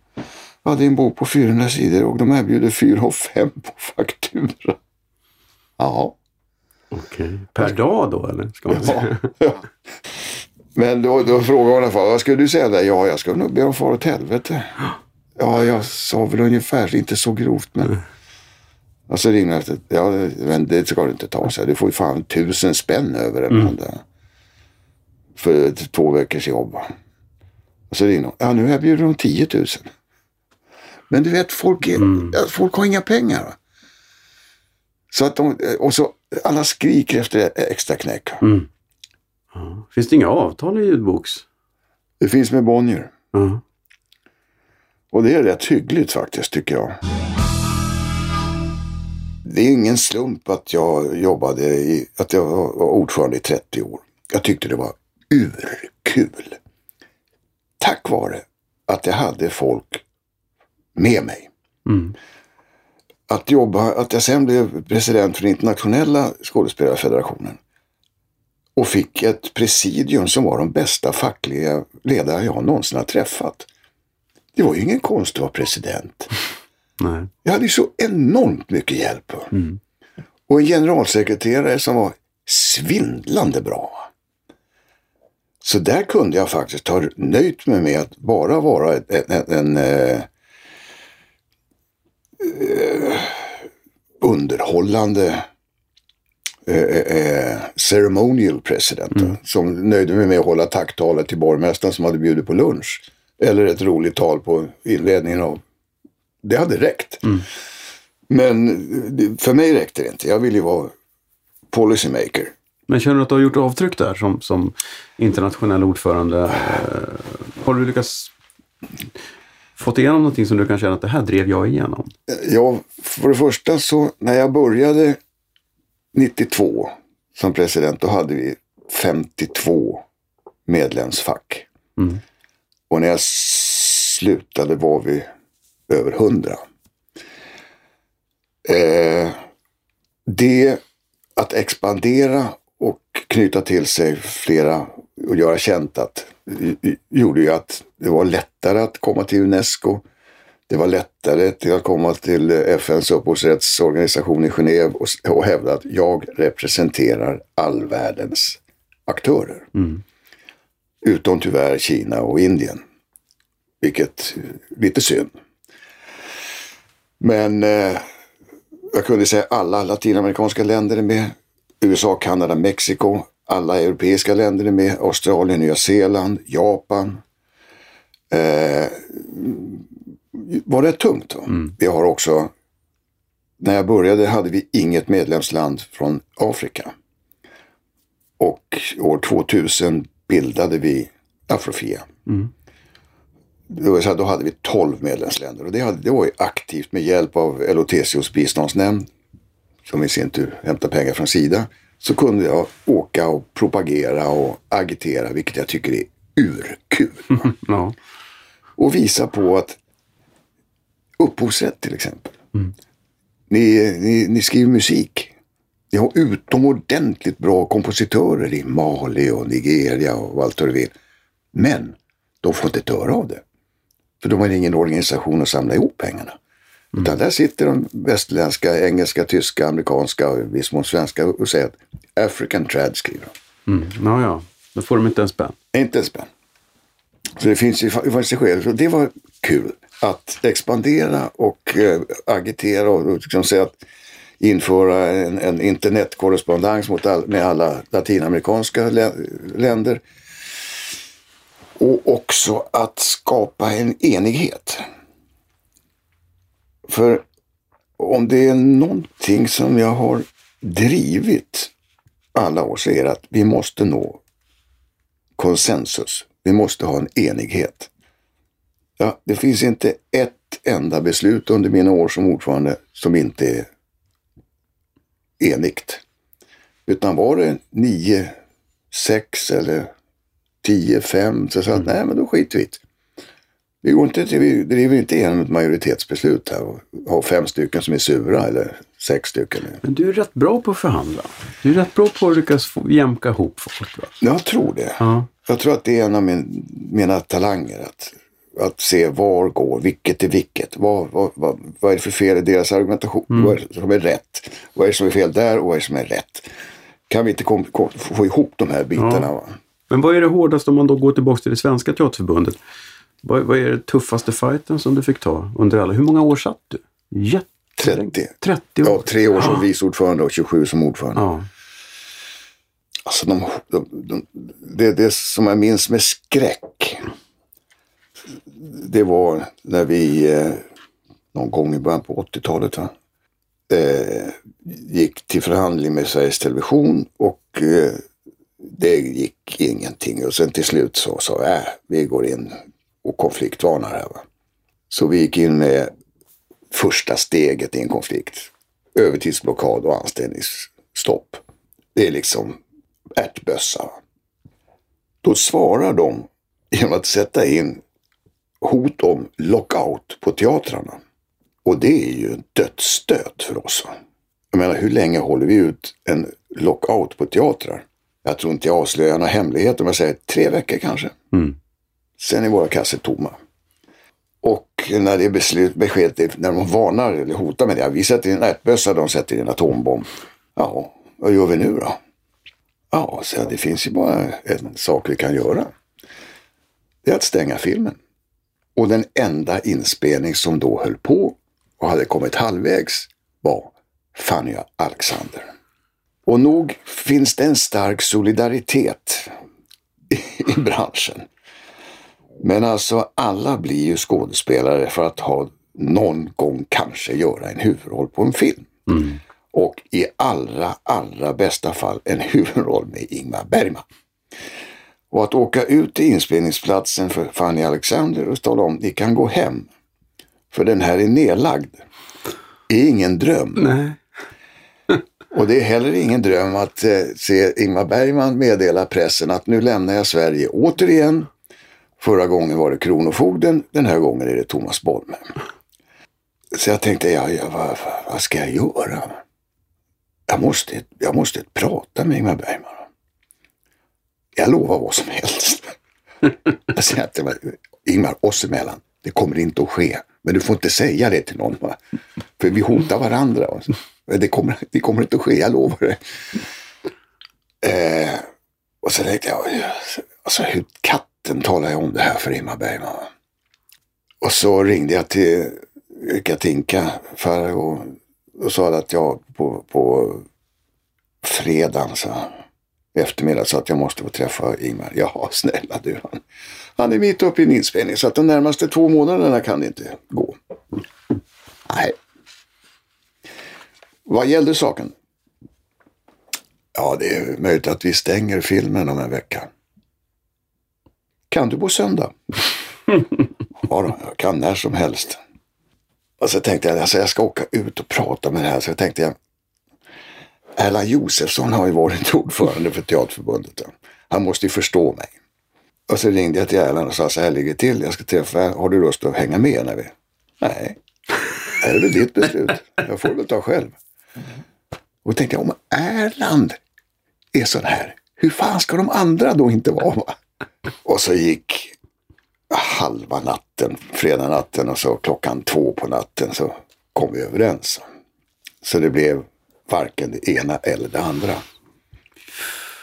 jag hade en bok på 400 sidor och de erbjuder 4 och 5 på faktura. Ja. Okej. Per dag då eller? Ska man Ja, säga? ja. Men då, då frågade hon i alla fall, vad skulle du säga där? Ja, jag skulle nog be dem fara åt helvete. Ja, jag sa väl ungefär, inte så grovt men. Och så ringde jag ja men det ska du inte ta sig. Du får ju fan tusen spänn över mm. där. För två veckors jobb. Och så ringde hon, ja nu erbjuder de 10 000. Men du vet, folk, är, ja, folk har inga pengar. va. Så att de, och så alla skriker efter extra knäck. Ja. Finns det inga avtal i ljudboks? Det finns med Bonnier. Ja. Och det är rätt hyggligt faktiskt tycker jag. Det är ingen slump att jag jobbade i, att jag var ordförande i 30 år. Jag tyckte det var urkul. Tack vare att jag hade folk med mig. Mm. Att jobba, att jag sen blev president för den internationella skådespelarfederationen. Och fick ett presidium som var de bästa fackliga ledare jag någonsin har träffat. Det var ju ingen konst att vara president. Nej. Jag hade ju så enormt mycket hjälp. Och en generalsekreterare som var svindlande bra. Så där kunde jag faktiskt ha nöjt mig med att bara vara en, en, en eh, eh, underhållande eh, eh, ceremonial president. Som nöjde mig med att hålla tacktalet till borgmästaren som hade bjudit på lunch. Eller ett roligt tal på inledningen av det hade räckt. Men det- för mig räckte det inte. Jag ville ju vara policymaker. Men känner du att du har gjort avtryck där som, som internationell ordförande? Eh, Har du lyckats fått igenom någonting som du kan känna att det här drev jag igenom? Ja, för det första så när jag började 92 som president då hade vi 52 medlemsfack. Mm. Och när jag slutade var vi över 100. Eh, det att expandera och knyta till sig flera och göra känt att gjorde ju att det var lättare att komma till Unesco. Det var lättare till att komma till FNs upphovsrättsorganisation i Genève och, och hävda att jag representerar all världens aktörer. Utom tyvärr Kina och Indien. Vilket är lite synd. Men eh, jag kunde säga alla latinamerikanska länder är med. USA, Kanada, Mexiko. Alla europeiska länder är med. Australien, Nya Zeeland, Japan. Eh, var rätt tungt. Va? Vi har också, när jag började hade vi inget medlemsland från Afrika. Och år 2000 bildade vi Afrofia. Det var så här, Då hade vi 12 medlemsländer och det, hade, det var ju aktivt med hjälp av LOTCOs biståndsnämnd som i sin tur hämtar pengar från Sida. Så kunde jag åka och propagera och agitera, vilket jag tycker är urkul. Ja. och visa på att upphovsrätt till exempel. Ni, ni, ni skriver musik. Ni har utomordentligt bra kompositörer i Mali och Nigeria och allt vad du vill. Men de får inte ett öre av det. För de har ingen organisation att samla ihop pengarna. Utan där sitter de västerländska, engelska, tyska, amerikanska och i viss mån svenska och säger att African trad skriver de. Mm. Ja, ja. Då får de inte en spänn. Inte en spänn. Så det finns ju sig själv. Så det var kul att expandera och eh, agitera och, och liksom säga att införa en, en internetkorrespondens mot all, med alla latinamerikanska lä, länder. Och också att skapa en enighet. För om det är någonting som jag har drivit alla år så är det att vi måste nå konsensus. Vi måste ha en enighet. Ja, det finns inte ett enda beslut under mina år som ordförande som inte är enigt. Utan var det nio, sex eller tio, fem så sa jag mm. nej men då skiter vi vi, går inte, vi driver inte igenom ett majoritetsbeslut här och har fem stycken som är sura eller sex stycken. Men du är rätt bra på att förhandla. Du är rätt bra på att lyckas jämka ihop folk. Va? Jag tror det. Ja. Jag tror att det är en av min, mina talanger. Att, att se var går, vilket är vilket. Vad, vad, vad, vad är det för fel i deras argumentation? Mm. Vad är det som är rätt? Vad är det som är fel där och vad är det som är rätt? Kan vi inte kom, kom, få ihop de här bitarna? Ja. Men vad är det hårdaste om man då går tillbaka till det svenska teaterförbundet? Vad, vad är det tuffaste fighten som du fick ta under alla? Hur många år satt du? Jätte 30. 30 år? Ja, tre år som ja. vice ordförande och 27 som ordförande. Ja. Alltså de, de, de, det, det som jag minns med skräck. Det var när vi eh, någon gång i början på 80-talet va? Eh, gick till förhandling med Sveriges Television och eh, det gick ingenting. Och sen till slut så sa vi, äh, vi går in och konfliktvarnar här. Va? Så vi gick in med första steget i en konflikt. Övertidsblockad och anställningsstopp. Det är liksom ärtbössa. Då svarar de genom att sätta in hot om lockout på teatrarna. Och det är ju en dödsstöt för oss. Jag menar, hur länge håller vi ut en lockout på teatrar? Jag tror inte jag avslöjar några hemligheter om jag säger tre veckor kanske. Mm. Sen är våra kassor tomma. Och när det beslut, beskedet, när de varnar eller hotar med det. Vi sätter in en ärtbössa, de sätter in en atombomb. Ja, vad gör vi nu då? Ja, så det finns ju bara en sak vi kan göra. Det är att stänga filmen. Och den enda inspelning som då höll på och hade kommit halvvägs var Fanny Alexander. Och nog finns det en stark solidaritet i branschen. Men alltså alla blir ju skådespelare för att ha någon gång kanske göra en huvudroll på en film. Mm. Och i allra, allra bästa fall en huvudroll med Ingmar Bergman. Och att åka ut till inspelningsplatsen för Fanny Alexander och tala om ni kan gå hem. För den här är nedlagd. är ingen dröm. Nej. Och det är heller ingen dröm att eh, se Ingmar Bergman meddela pressen att nu lämnar jag Sverige återigen Förra gången var det Kronofogden, den här gången är det Thomas Bolme. Så jag tänkte, ja, ja, vad, vad ska jag göra? Jag måste, jag måste prata med Ingmar Bergman. Jag lovar vad som helst. jag säger till mig, Ingmar, oss emellan, det kommer inte att ske. Men du får inte säga det till någon. Va? För vi hotar varandra. Men Det, kommer, det kommer inte att ske, jag lovar det. Eh, och så tänkte jag, alltså hur katten talar jag om det här för Imma Bergman. Och så ringde jag till Katinka för och, och sa att jag på, på fredagen så eftermiddag så att jag måste få träffa Ingmar. Ja, snälla du. Han, han är mitt uppe i en inspelning så att de närmaste två månaderna kan det inte gå. Nej. Vad gällde saken? Ja, det är möjligt att vi stänger filmen om en vecka. Kan du på söndag? ja, då, jag kan när som helst. Och så tänkte jag, alltså jag ska åka ut och prata med det här. Så jag tänkte jag, Erland Josefsson har ju varit ordförande för Teaterförbundet. Han måste ju förstå mig. Och så ringde jag till Erland och sa, så här ligger det till. Jag ska träffa, har du lust att hänga med? När vi... Nej, det är väl ditt beslut. Jag får väl ta själv. Och då tänkte jag, om Erland är sån här, hur fan ska de andra då inte vara? Och så gick halva natten, fredag natten och så klockan två på natten så kom vi överens. Så det blev varken det ena eller det andra.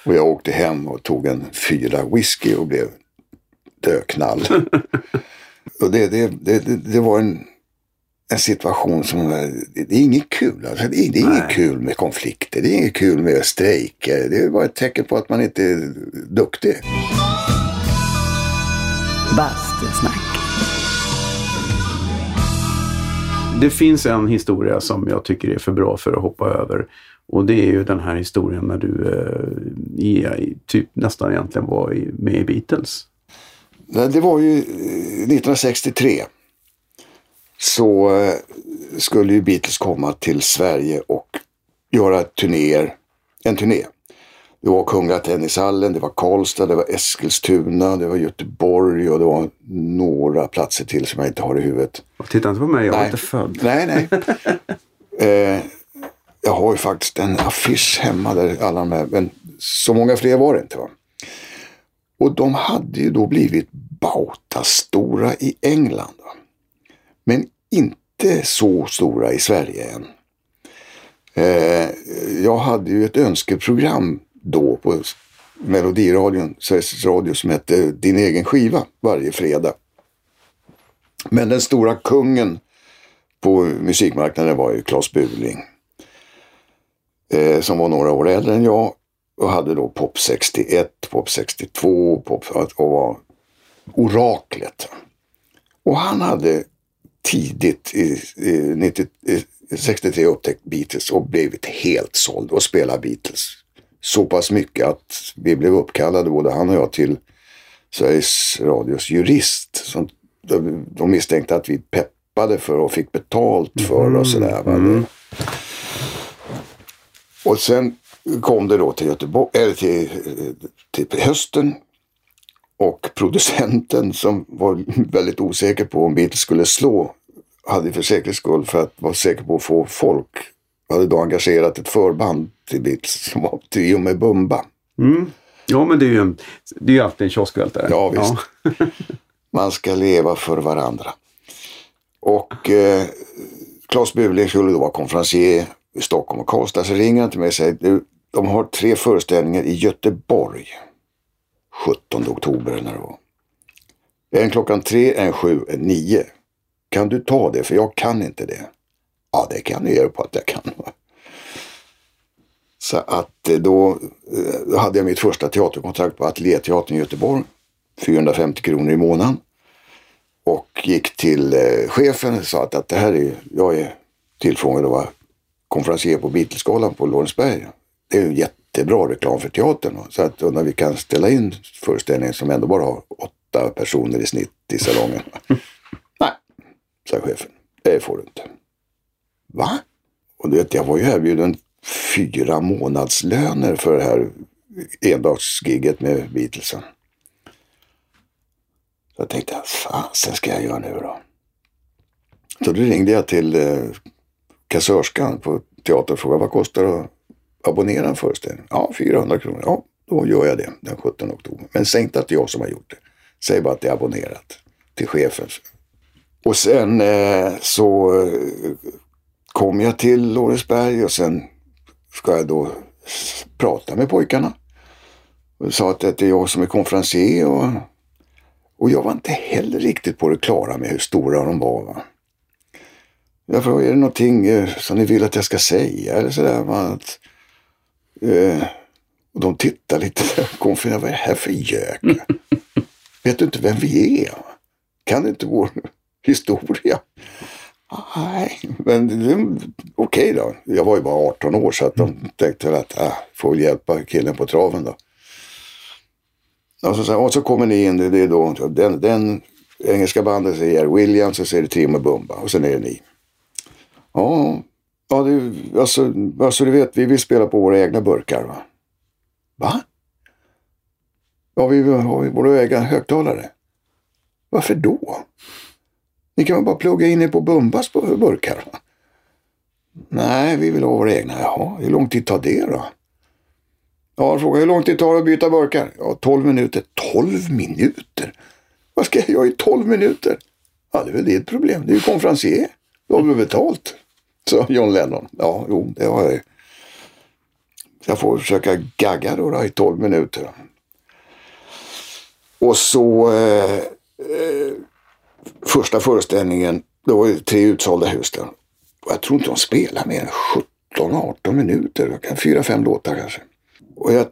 Och jag åkte hem och tog en fyra whisky och blev döknall. och det, det, det, det var en, en situation som, det är inget kul. Alltså, det är, det är inget kul med konflikter, det är inget kul med strejker. Det är bara ett tecken på att man inte är duktig. Bastusnack. Det finns en historia som jag tycker är för bra för att hoppa över. Och det är ju den här historien när du eh, i, typ nästan egentligen var i, med i Beatles. Det var ju 1963. Så eh, skulle ju Beatles komma till Sverige och göra turnéer, en turné. Det var Kungliga Tennishallen, det var Karlstad, det var Eskilstuna, det var Göteborg och det var några platser till som jag inte har i huvudet. Titta inte på mig, jag nej. var inte född. Nej, nej. eh, jag har ju faktiskt en affisch hemma där alla de här, men så många fler var det inte. Va? Och de hade ju då blivit Bauta-stora i England. Va? Men inte så stora i Sverige än. Eh, jag hade ju ett önskeprogram då på Melodiradion, Sveriges Radio, som hette Din egen skiva varje fredag. Men den stora kungen på musikmarknaden var ju Claes Buling. Eh, som var några år äldre än jag och hade då Pop 61, Pop 62 pop, och var oraklet. Och han hade tidigt i, i, 90, i 63 upptäckt Beatles och blivit helt såld och spelat Beatles så pass mycket att vi blev uppkallade, både han och jag, till Sveriges Radios jurist. Som, de misstänkte att vi peppade för och fick betalt för och sådär. Mm. Och sen kom det då till, Göteborg, eller till, till hösten. Och producenten som var väldigt osäker på om Beatles skulle slå hade för säkerhets skull för att vara säker på att få folk hade då engagerat ett förband till Beatles som var Trio med Bumba. Mm. Ja, men det är ju, en, det är ju alltid en kioskvältare. Ja, visst. Ja. Man ska leva för varandra. Och eh, Claes Buling skulle då vara konferencier i Stockholm och Karlstad. Så ringer han till mig och säger de har tre föreställningar i Göteborg. 17 oktober när det var. En klockan tre, en sju, en nio. Kan du ta det? För jag kan inte det. Ja, det kan jag göra på att jag kan. Så att eh, då, då hade jag mitt första teaterkontrakt på Ateljéteatern i Göteborg. 450 kronor i månaden. Och gick till eh, chefen och sa att, att det här är, jag är tillfrågad att vara konferencier på Beatlesgalan på Lorensberg. Det är ju jättebra reklam för teatern. Så att när vi kan ställa in föreställningen som ändå bara har åtta personer i snitt i salongen. Nej, sa chefen. Det får du inte. Va? Och du vet, jag var ju erbjuden fyra månadslöner för det här endagsgigget med Beatlesen. Så jag tänkte, fasen ska jag göra nu då? Så då ringde jag till eh, kassörskan på teatern och frågade vad kostar det abonnera en föreställning? Ja, 400 kronor. Ja, då gör jag det den 17 oktober. Men säg inte att det är jag som har gjort det. Säg bara att det är abonnerat till chefen. Och sen eh, så eh, kom jag till Lorensberg och sen ska jag då prata med pojkarna. Och sa att det är jag som är konferencier och, och jag var inte heller riktigt på det klara med hur stora de var. Va? Jag frågade, är det någonting eh, som ni vill att jag ska säga eller sådär? Att, eh, och de tittar lite konfunderade, vad är det här för gök? Vet du inte vem vi är? Kan du inte vår historia? Nej, men okej okay då. Jag var ju bara 18 år så att de mm. tänkte att äh, får väl hjälpa killen på traven då. Och så, och så kommer ni in, det är då den, den engelska bandet säger Williams och så är det Timo Bumba och sen är det ni. Ja, ja det, alltså, alltså du vet, vi vill spela på våra egna burkar va? Va? Ja, vi har ju våra egna högtalare. Varför då? Ni kan väl bara plugga in er på Bumbas burkar? Nej, vi vill ha våra egna. Jaha, hur lång tid tar det då? Ja, fråga hur lång tid tar det att byta burkar? Ja, 12 minuter. 12 minuter? Vad ska jag göra i 12 minuter? Ja, det är väl ditt problem. Du är ju konferencier. Du har väl betalt? Så John Lennon. Ja, jo, det har jag ju. Jag får försöka gagga då, då i 12 minuter. Och så eh, eh, första föreställningen, det var ju tre utsålda hus där. Och jag tror inte de spelade mer än 17-18 minuter, fyra, fem låtar kanske. Och jag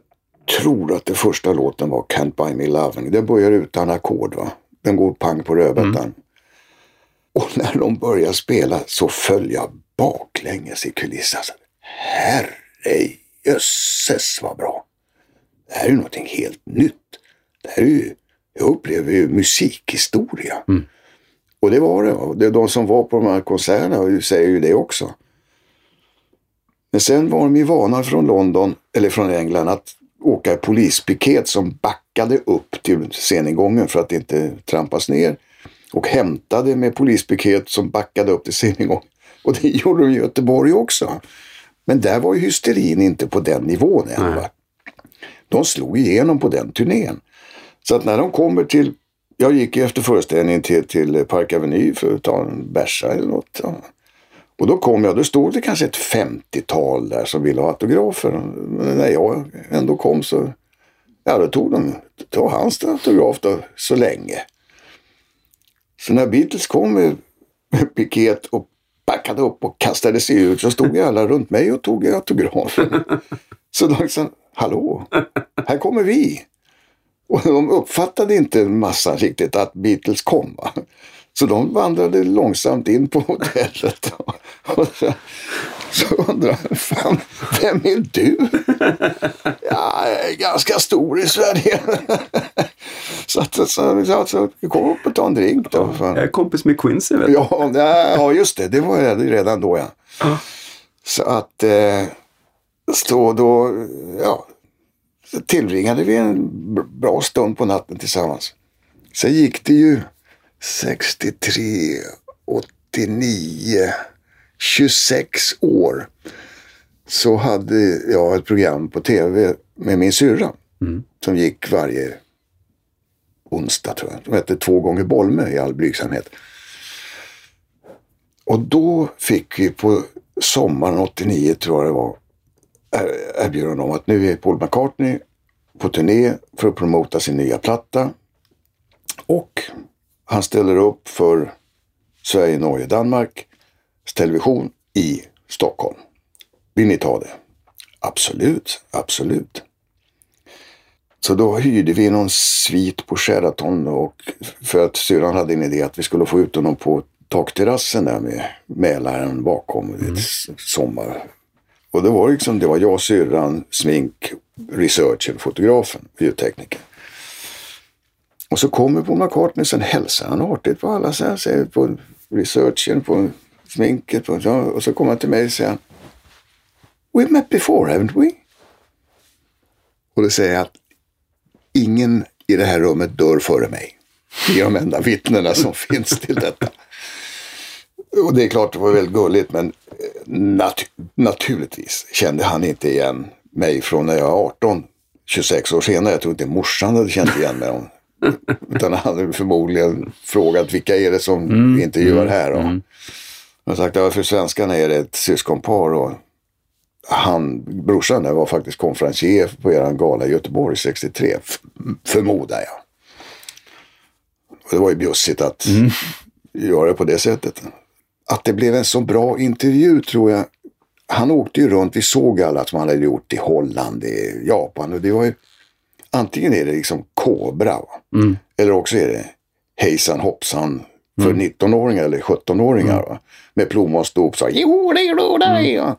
tror att den första låten var Can't Buy Me Loving. Den börjar utan ackord va. Den går pang på rödbetan. Och när de börjar spela så föll jag baklänges i kulissen. Herre jösses vad bra. Det här är ju någonting helt nytt. Det här är ju, jag upplever ju musikhistoria. Och det var det. De som var på de här konserterna säger ju det också. Men sen var de ju vana från London, eller från England, att åka i polispiket som backade upp till sceningången för att inte trampas ner. Och hämtade med polispiket som backade upp till sceningången. Och det gjorde de i Göteborg också. Men där var ju hysterin inte på den nivån än. Va? De slog igenom på den turnén. Så att när de kommer till, jag gick ju efter föreställningen till, till Park Avenue för att ta en bärsa eller något. Ja. Och då kom jag, då stod det kanske ett 50-tal där som ville ha autografer. Men när jag ändå kom så, ja då tog de, ta hans autograf då så länge. Så när Beatles kom med, med piket och backade upp och kastade sig ut så stod ju alla runt mig och tog autografen. Så de liksom, hallå, här kommer vi. Och de uppfattade inte massan riktigt att Beatles kom. Va? Så de vandrade långsamt in på hotellet. Och så, så undrade jag, fan, vem är du? Ja, jag är ganska stor i Sverige. Så, att, så, så, så kom upp och ta en drink då. Fan. Jag är kompis med Quincy vet du. Ja, ja, just det. Det var jag redan då ja. Så att eh, stå då, ja, så tillbringade vi en bra stund på natten tillsammans. Sen gick det ju 63, 89, 26 år. Så hade jag ett program på tv med min syrra. Som gick varje onsdag tror jag. De hette Två gånger Bolme i all blygsamhet. Och då fick vi på sommaren 89 tror jag det var er- erbjudande om att nu är Paul McCartney på turné för att promota sin nya platta. Och han ställer upp för Sverige, Norge, Danmark television i Stockholm. Vill ni ta det? Absolut, absolut. Så då hyrde vi någon svit på Sheraton och för att syrran hade en idé att vi skulle få ut honom på takterrassen där med Mälaren bakom. Mm. Sommar. Och det var liksom, det var jag, syrran, smink, researchen, fotografen, ljudtekniker. Och så kommer Paul McCartney, sen hälsar han artigt på alla, så här, säger på researchen, på sminket, på, och så kommer han till mig och säger We've met before, haven't we? Och då säger jag att ingen i det här rummet dör före mig. Det är de enda vittnena som finns till detta. Och det är klart, det var väldigt gulligt, men eh, nat naturligtvis kände han inte igen mig från när jag var 18, 26 år senare. Jag tror inte morsan hade känt igen mig. Om, utan han hade förmodligen frågat vilka är det som vi intervjuar här. Och, har sagt att för svenskarna är det ett syskonpar. Och han, brorsan där var faktiskt konferencier på er gala i Göteborg 63, f- förmodar jag. Och det var ju bjussigt att göra det på det sättet. Att det blev en så bra intervju tror jag. Han åkte ju runt, vi såg alla som han hade gjort i Holland, i Japan. Och det var ju, antingen är det liksom Kobra, va? eller också är det hejsan hoppsan för 19-åringar eller 17-åringar. Va? Med plommonstop så jo, det är dig. Mm.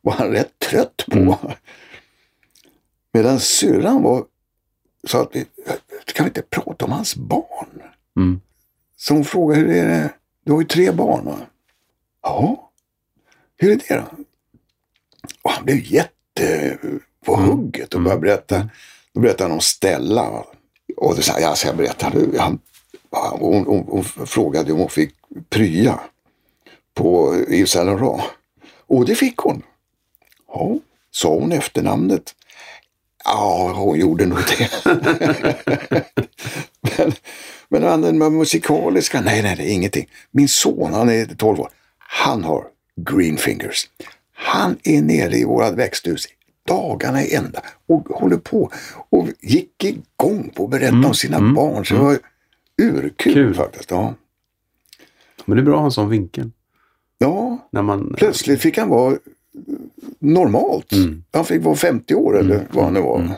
var han rätt trött på. Medan syrran var så att vi, kan vi inte prata om hans barn? Mm. Så hon frågade, hur är det? Du har ju tre barn va? Ja. Hur är det då? Och han blev jätte på hugget och började berätta. Då berättade han om Stella. va? Och det sa jag, alltså jag berättade, han, hon, hon, hon frågade om hon fick prya på Yves Saint Laurent. Och det fick hon. Ja, sa hon efternamnet? Ja, hon gjorde nog det. men, men den med musikaliska, nej, nej, det är ingenting. Min son, han är 12 år, han har green fingers. Han är nere i vårat växthus dagarna i ända och håller på och gick igång på att berätta om sina barn. Så det var urkul Kul. faktiskt. Ja. Men det är bra att ha en sån vinkel. ja, När man, plötsligt fick han vara normalt. Mm. Han fick vara 50 år eller vad han nu var.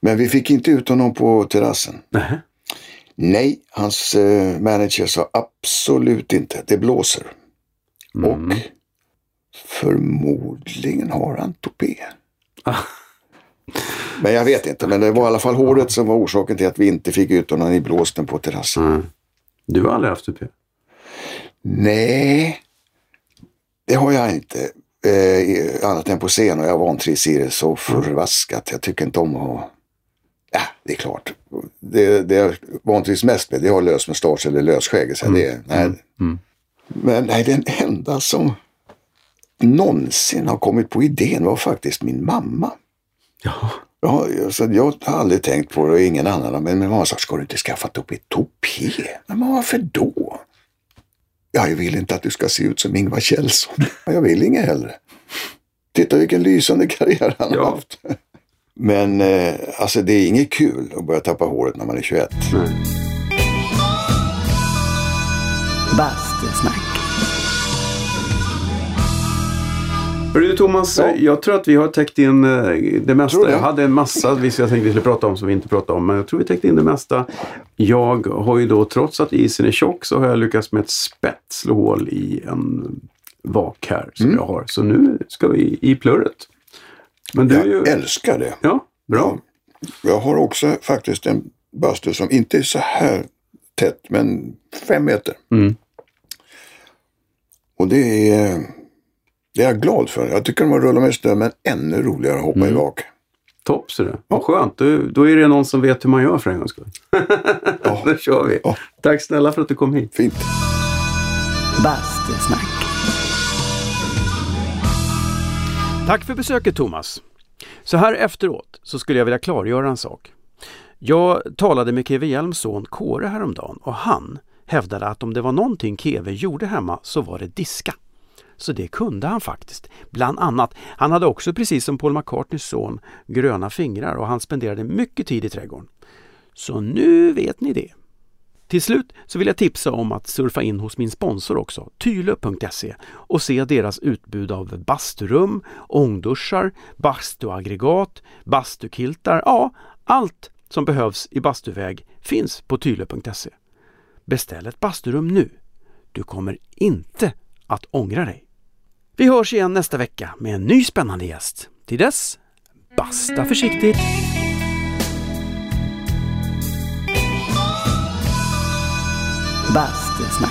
Men vi fick inte ut honom på terrassen. Nähä. Nej, hans eh, manager sa absolut inte. Det blåser. Mm. Och förmodligen har han tupé. Men jag vet inte, men det var i alla fall håret som var orsaken till att vi inte fick ut honom i blåsten på terrassen. Mm. Du har aldrig haft tupé? Nej, det har jag inte. Eh, annat än på scen och jag vantrivs i det så förvaskat. Jag tycker inte om att... Ja, det är klart. Det, det jag vantrivs mest med det har lösmustasch eller lösskägg. Så det, nej. Men nej, den enda som någonsin har kommit på idén var faktiskt min mamma. Ja. Ja, så jag har aldrig tänkt på det och ingen annan. Men min mamma sa, ska du inte skaffa upp ett tupé? Men varför då? Ja, jag vill inte att du ska se ut som Ingvar Kjellson. Jag vill inget hellre. Titta vilken lysande karriär han Ja. har haft. Men eh, alltså det är inget kul att börja tappa håret när man är 21. Nej. Bastusnack. Hörru Thomas, Ja. jag tror att vi har täckt in eh, det mesta. Jag hade en massa visst jag tänkte vi skulle prata om som vi inte pratade om. Men jag tror vi täckte in det mesta. Jag har ju då, trots att isen är tjock, så har jag lyckats med ett spett slå hål i en vak här som Mm. jag har. Så nu ska vi i plurret. Men du Jag ju... älskar det. Ja, bra. Jag har också faktiskt en bastu som inte är så här tätt, men fem meter. Mm. Och det är, det är jag glad för. Jag tycker om att rulla med snö, men ännu roligare att hoppa Mm. i vak. Topp ser du. Vad skönt. Då, då är det någon som vet hur man gör för en gångs skull. Ja. Då kör vi. Ja. Tack snälla för att du kom hit. Fint. Bastusnack. Tack för besöket Thomas. Så här efteråt så skulle jag vilja klargöra en sak. Jag talade med Keve Hjelms son Kåre häromdagen och han hävdade att om det var någonting Keve gjorde hemma så var det diska. Så det kunde han faktiskt. Bland annat. Han hade också precis som Paul McCartneys son gröna fingrar och han spenderade mycket tid i trädgården. Så nu vet ni det. Till slut så vill jag tipsa om att surfa in hos min sponsor också, tylö.se och se deras utbud av basturum, ångduschar, bastuaggregat, bastukiltar, ja, allt som behövs i bastuväg finns på tylö.se. Beställ ett basturum nu. Du kommer inte att ångra dig. Vi hörs igen nästa vecka med en ny spännande gäst. Till dess, basta försiktigt! Bastusnack.